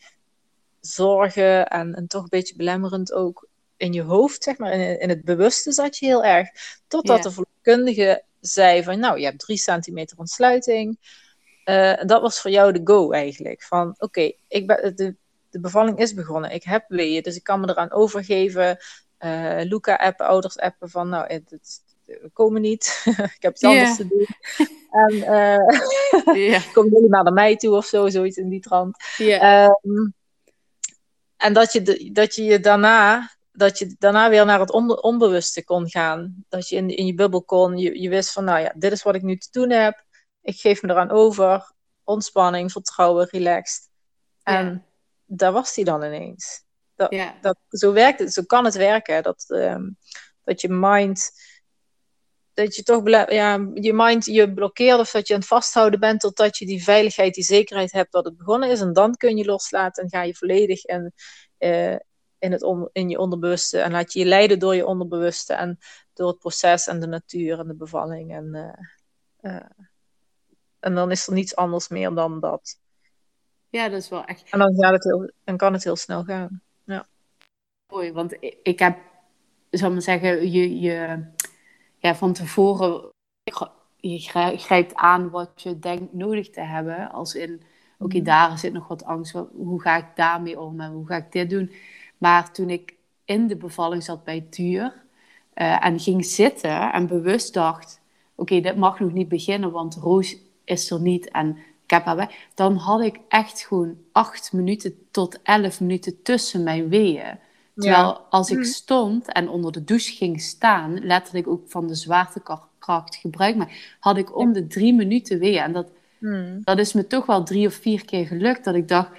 zorgen en, en toch een beetje belemmerend ook in je hoofd, zeg maar, in, in het bewuste zat je heel erg. Totdat de verloskundige zei van, nou, je hebt drie centimeter ontsluiting. Dat was voor jou de go eigenlijk. Van, oké, ik ben de, de bevalling is begonnen. Ik heb weeën, dus ik kan me eraan overgeven. Uh, Luca appen, ouders appen van, nou, het, het, we komen niet. [laughs] ik heb iets anders te doen. en uh, yeah. [laughs] kom jullie maar naar mij toe of zo, zoiets in die trant. Um, en dat je, dat je je daarna dat je daarna weer naar het onbewuste kon gaan. Dat je in, in je bubbel kon. Je, je wist van, nou ja, dit is wat ik nu te doen heb. Ik geef me eraan over. Ontspanning, vertrouwen, relaxed. En daar was hij dan ineens. Dat, dat, zo werkt het, zo kan het werken. Dat, ehm, dat je mind, dat je toch ja, je mind je blokkeert of dat je aan het vasthouden bent totdat je die veiligheid, die zekerheid hebt dat het begonnen is. En dan kun je loslaten en ga je volledig in, uh, in, het on, in je onderbewuste. En laat je je leiden door je onderbewuste en door het proces en de natuur en de bevalling. En, uh, uh, en dan is er niets anders meer dan dat.
Ja, dat is wel echt.
En dan, gaat het heel, dan kan het heel snel gaan.
Mooi, want ik heb, zal maar zeggen, je, je ja, van tevoren, je grijpt aan wat je denkt nodig te hebben. Als in, oké, mhm. daar zit nog wat angst. Hoe ga ik daarmee om en hoe ga ik dit doen? Maar toen ik in de bevalling zat bij Tuur uh, en ging zitten en bewust dacht: oké, dit mag nog niet beginnen, want Roos is er niet en ik heb haar weg. Dan had ik echt gewoon acht minuten tot elf minuten tussen mijn weeën. Terwijl als ik hm. stond en onder de douche ging staan, letterlijk ook van de zwaartekracht gebruik maar had ik om de drie minuten weeën. En dat, hm. dat is me toch wel drie of vier keer gelukt. Dat ik dacht,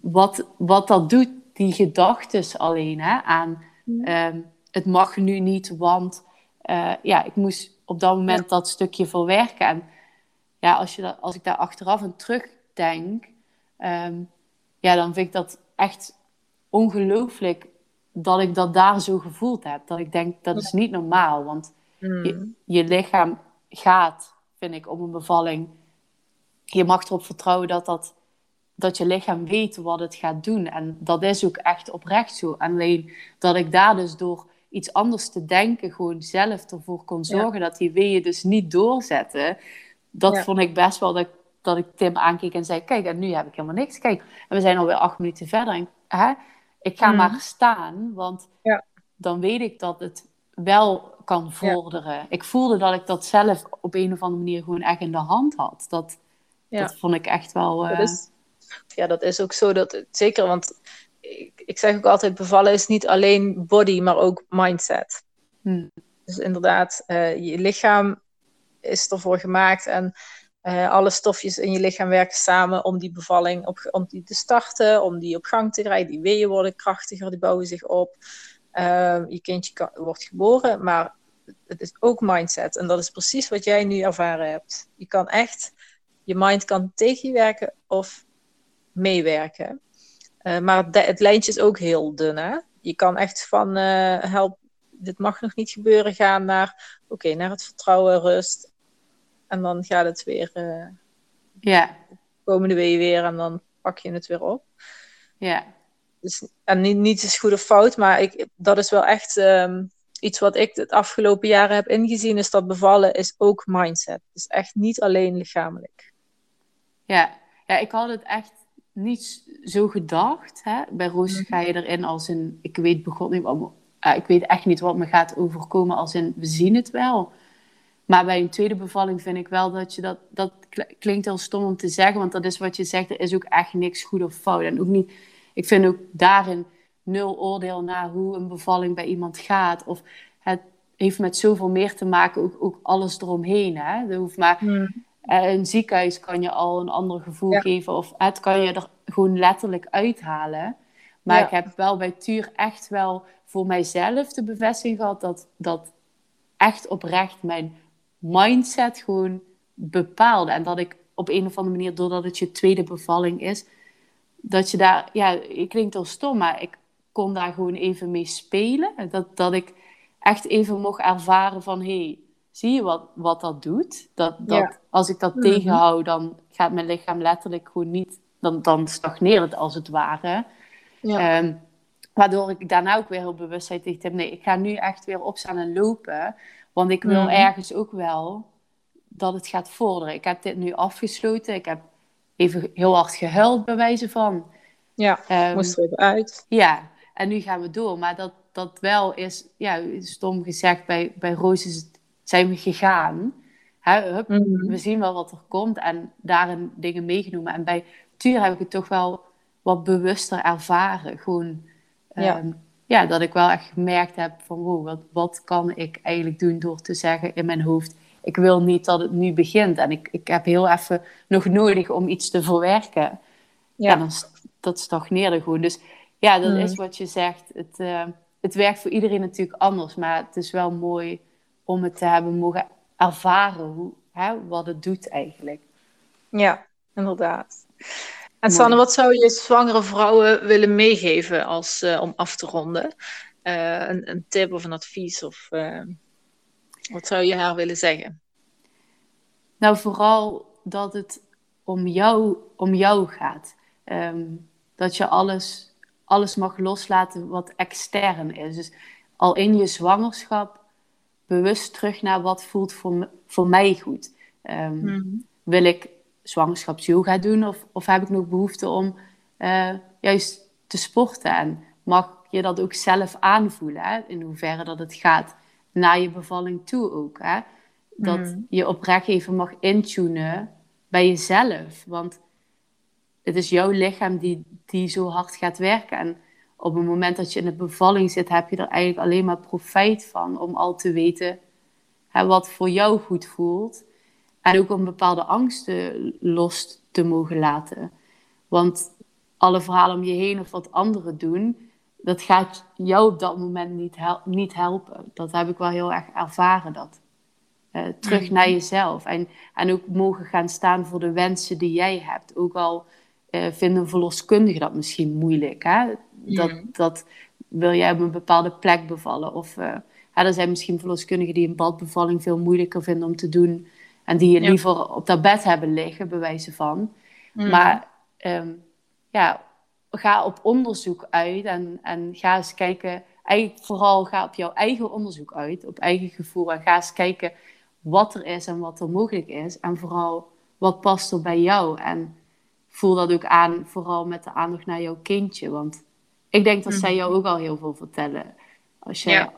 wat, wat dat doet die gedachtes alleen hè, aan ehm, het mag nu niet, want uh, ja, ik moest op dat moment dat stukje verwerken. En ja, als, je dat, als ik daar achteraf aan terugdenk, um, ja, dan vind ik dat echt ongelooflijk dat ik dat daar zo gevoeld heb. Dat ik denk, dat is niet normaal, want mm. je, je lichaam gaat, vind ik, op een bevalling. Je mag erop vertrouwen dat dat dat je lichaam weet wat het gaat doen. En dat is ook echt oprecht zo. Alleen dat ik daar dus door iets anders te denken, gewoon zelf ervoor kon zorgen dat die weeën dus niet doorzetten. Dat vond ik best wel dat, dat ik Tim aankeek en zei: Kijk, en nu heb ik helemaal niks. Kijk, en we zijn alweer acht minuten verder. En, hè, ik ga mhm. maar staan, want dan weet ik dat het wel kan vorderen. Ik voelde dat ik dat zelf op een of andere manier gewoon echt in de hand had. Dat, dat vond ik echt wel. Uh,
ja, dat is ook zo. Dat, zeker, want ik, ik zeg ook altijd, bevallen is niet alleen body, maar ook mindset. Hmm. Dus inderdaad, uh, je lichaam is ervoor gemaakt en uh, alle stofjes in je lichaam werken samen om die bevalling op, om die te starten, om die op gang te krijgen. Die weeën worden krachtiger, die bouwen zich op. Uh, je kindje wordt geboren, maar het is ook mindset. En dat is precies wat jij nu ervaren hebt. Je kan echt, je mind kan tegen je werken of meewerken. Uh, maar het, lijntje is ook heel dun. Hè? Je kan echt van uh, help, dit mag nog niet gebeuren, gaan naar, oké, naar het vertrouwen, rust. En dan gaat het weer. Uh,
ja.
Komende week weer en dan pak je het weer op.
Ja.
Dus, en niet, niet is goed of fout, maar ik, dat is wel echt um, iets wat ik het afgelopen jaren heb ingezien, is dat bevallen is ook mindset. Het is echt niet alleen lichamelijk.
Ja, ja ik had het echt niet zo gedacht. Hè? Bij Roos mhm. ga je erin als in, ik weet begon niet wat, uh, ik weet echt niet wat me gaat overkomen als in, we zien het wel. Maar bij een tweede bevalling vind ik wel dat je dat, dat klinkt heel stom om te zeggen, want dat is wat je zegt, er is ook echt niks goed of fout. En ook niet, ik vind ook daarin nul oordeel naar hoe een bevalling bij iemand gaat. Of het heeft met zoveel meer te maken, ook, ook alles eromheen. Hè? Er hoeft maar, mhm. Uh, een ziekenhuis kan je al een ander gevoel geven. Of het kan je er gewoon letterlijk uithalen. Maar ik heb wel bij Tuur echt wel voor mijzelf de bevestiging gehad dat, dat echt oprecht mijn mindset gewoon bepaalde. En dat ik op een of andere manier, doordat het je tweede bevalling is, dat je daar, ja, het klinkt al stom, maar ik kon daar gewoon even mee spelen. Dat, dat ik echt even mocht ervaren van... hé, hey, zie je wat, wat dat doet? Dat, dat, Als ik dat mm tegenhoud, dan gaat mijn lichaam letterlijk gewoon niet... Dan, dan stagneert het als het ware. Ja. Ehm, waardoor ik daarna ook weer heel bewustheid tegen heb... nee, ik ga nu echt weer opstaan en lopen... Want ik wil mhm. ergens ook wel dat het gaat vorderen. Ik heb dit nu afgesloten. Ik heb even heel hard gehuild bij wijze van.
Ja, um, moest er even uit.
Ja, en nu gaan we door. Maar dat, dat wel is, ja, stom gezegd, bij, bij Roos is het, zijn we gegaan. hup, mhm. We zien wel wat er komt en daarin dingen meegenomen. En bij Tuur heb ik het toch wel wat bewuster ervaren. Gewoon, ja. Ja, dat ik wel echt gemerkt heb van wow, wat, wat kan ik eigenlijk doen door te zeggen in mijn hoofd, ik wil niet dat het nu begint. En ik, ik heb heel even nog nodig om iets te verwerken. Ja. En dan, dat stagneerde gewoon. Dus ja, dat is mm. wat je zegt. Het, uh, het werkt voor iedereen natuurlijk anders. Maar het is wel mooi om het te hebben mogen ervaren hoe, hè, wat het doet eigenlijk.
Ja, inderdaad. En Sanne, wat zou je zwangere vrouwen willen meegeven als, uh, om af te ronden? Uh, een, een, tip of een advies? Of, uh, wat zou je haar willen zeggen?
Nou, vooral dat het om jou, om jou gaat. Um, dat je alles, alles mag loslaten wat extern is. Dus al in je zwangerschap bewust terug naar wat voelt voor, voor mij goed. Um, Wil ik zwangerschapsyoga doen? Of, of heb ik nog behoefte om uh, juist te sporten? En mag je dat ook zelf aanvoelen? Hè? In hoeverre dat het gaat naar je bevalling toe ook. Hè? Dat mm. je oprecht even mag intunen bij jezelf. Want het is jouw lichaam die, die zo hard gaat werken. En op het moment dat je in de bevalling zit, heb je er eigenlijk alleen maar profijt van. Om al te weten hè, wat voor jou goed voelt. En ook om bepaalde angsten los te mogen laten. Want alle verhalen om je heen of wat anderen doen, dat gaat jou op dat moment niet, niet helpen. Dat heb ik wel heel erg ervaren. Dat. Uh, terug naar jezelf. En, en ook mogen gaan staan voor de wensen die jij hebt. Ook al uh, vinden verloskundigen dat misschien moeilijk. Hè? Dat, dat wil jij op een bepaalde plek bevallen. Of uh, er zijn misschien verloskundigen die een badbevalling veel moeilijker vinden om te doen en die je liever op dat bed hebben liggen, bij wijze van. Mm. Maar um, ja, ga op onderzoek uit en, en ga eens kijken. Eigenlijk vooral ga op jouw eigen onderzoek uit, op eigen gevoel. En ga eens kijken wat er is en wat er mogelijk is. En vooral wat past er bij jou. En voel dat ook aan, vooral met de aandacht naar jouw kindje. Want ik denk dat zij mm. jou ook al heel veel vertellen. Als jij ja.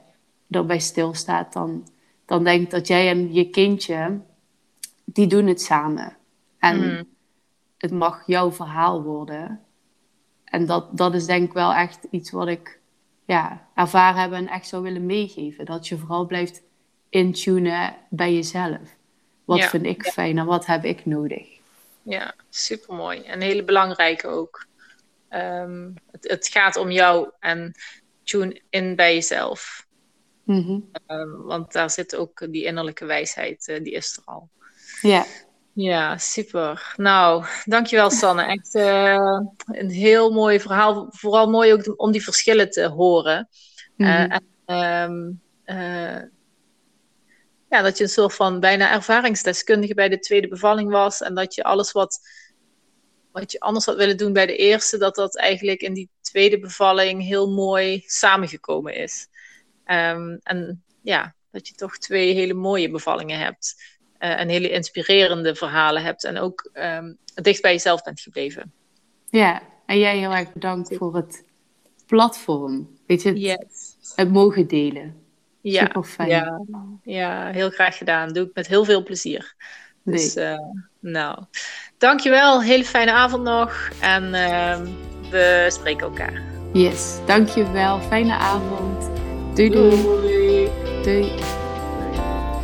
erbij stilstaat, dan, dan denk ik dat jij en je kindje die doen het samen. En mm. het mag jouw verhaal worden. En dat, dat is denk ik wel echt iets wat ik ja, ervaren heb en echt zou willen meegeven. Dat je vooral blijft intunen bij jezelf. Wat vind ik fijn en wat heb ik nodig?
Ja, supermooi. En hele belangrijke ook. Ehm, het, het, gaat om jou en tune in bij jezelf. Mhm. Ehm, want daar zit ook die innerlijke wijsheid, uh, die is er al.
Ja.
Ja, super. Nou, dankjewel Sanne. [laughs] Echt uh, een heel mooi verhaal. Vooral mooi ook om die verschillen te horen. Mm -hmm. uh, en, um, uh, ja, dat je een soort van bijna ervaringsdeskundige bij de tweede bevalling was. En dat je alles wat, wat je anders had willen doen bij de eerste, dat dat eigenlijk in die tweede bevalling heel mooi samengekomen is. Um, en ja, dat je toch twee hele mooie bevallingen hebt uh, en hele inspirerende verhalen hebt en ook um, dicht bij jezelf bent gebleven.
Ja, en jij heel erg bedankt voor het platform. Weet je, het, yes. het mogen delen. Ja, Super fijn.
Ja, ja, heel graag gedaan. Doe ik met heel veel plezier. Nee. Dus, uh, nou, dankjewel. Hele fijne avond nog. En uh, we spreken elkaar.
Yes, dankjewel. Fijne avond. Doei doei. Doei. doei.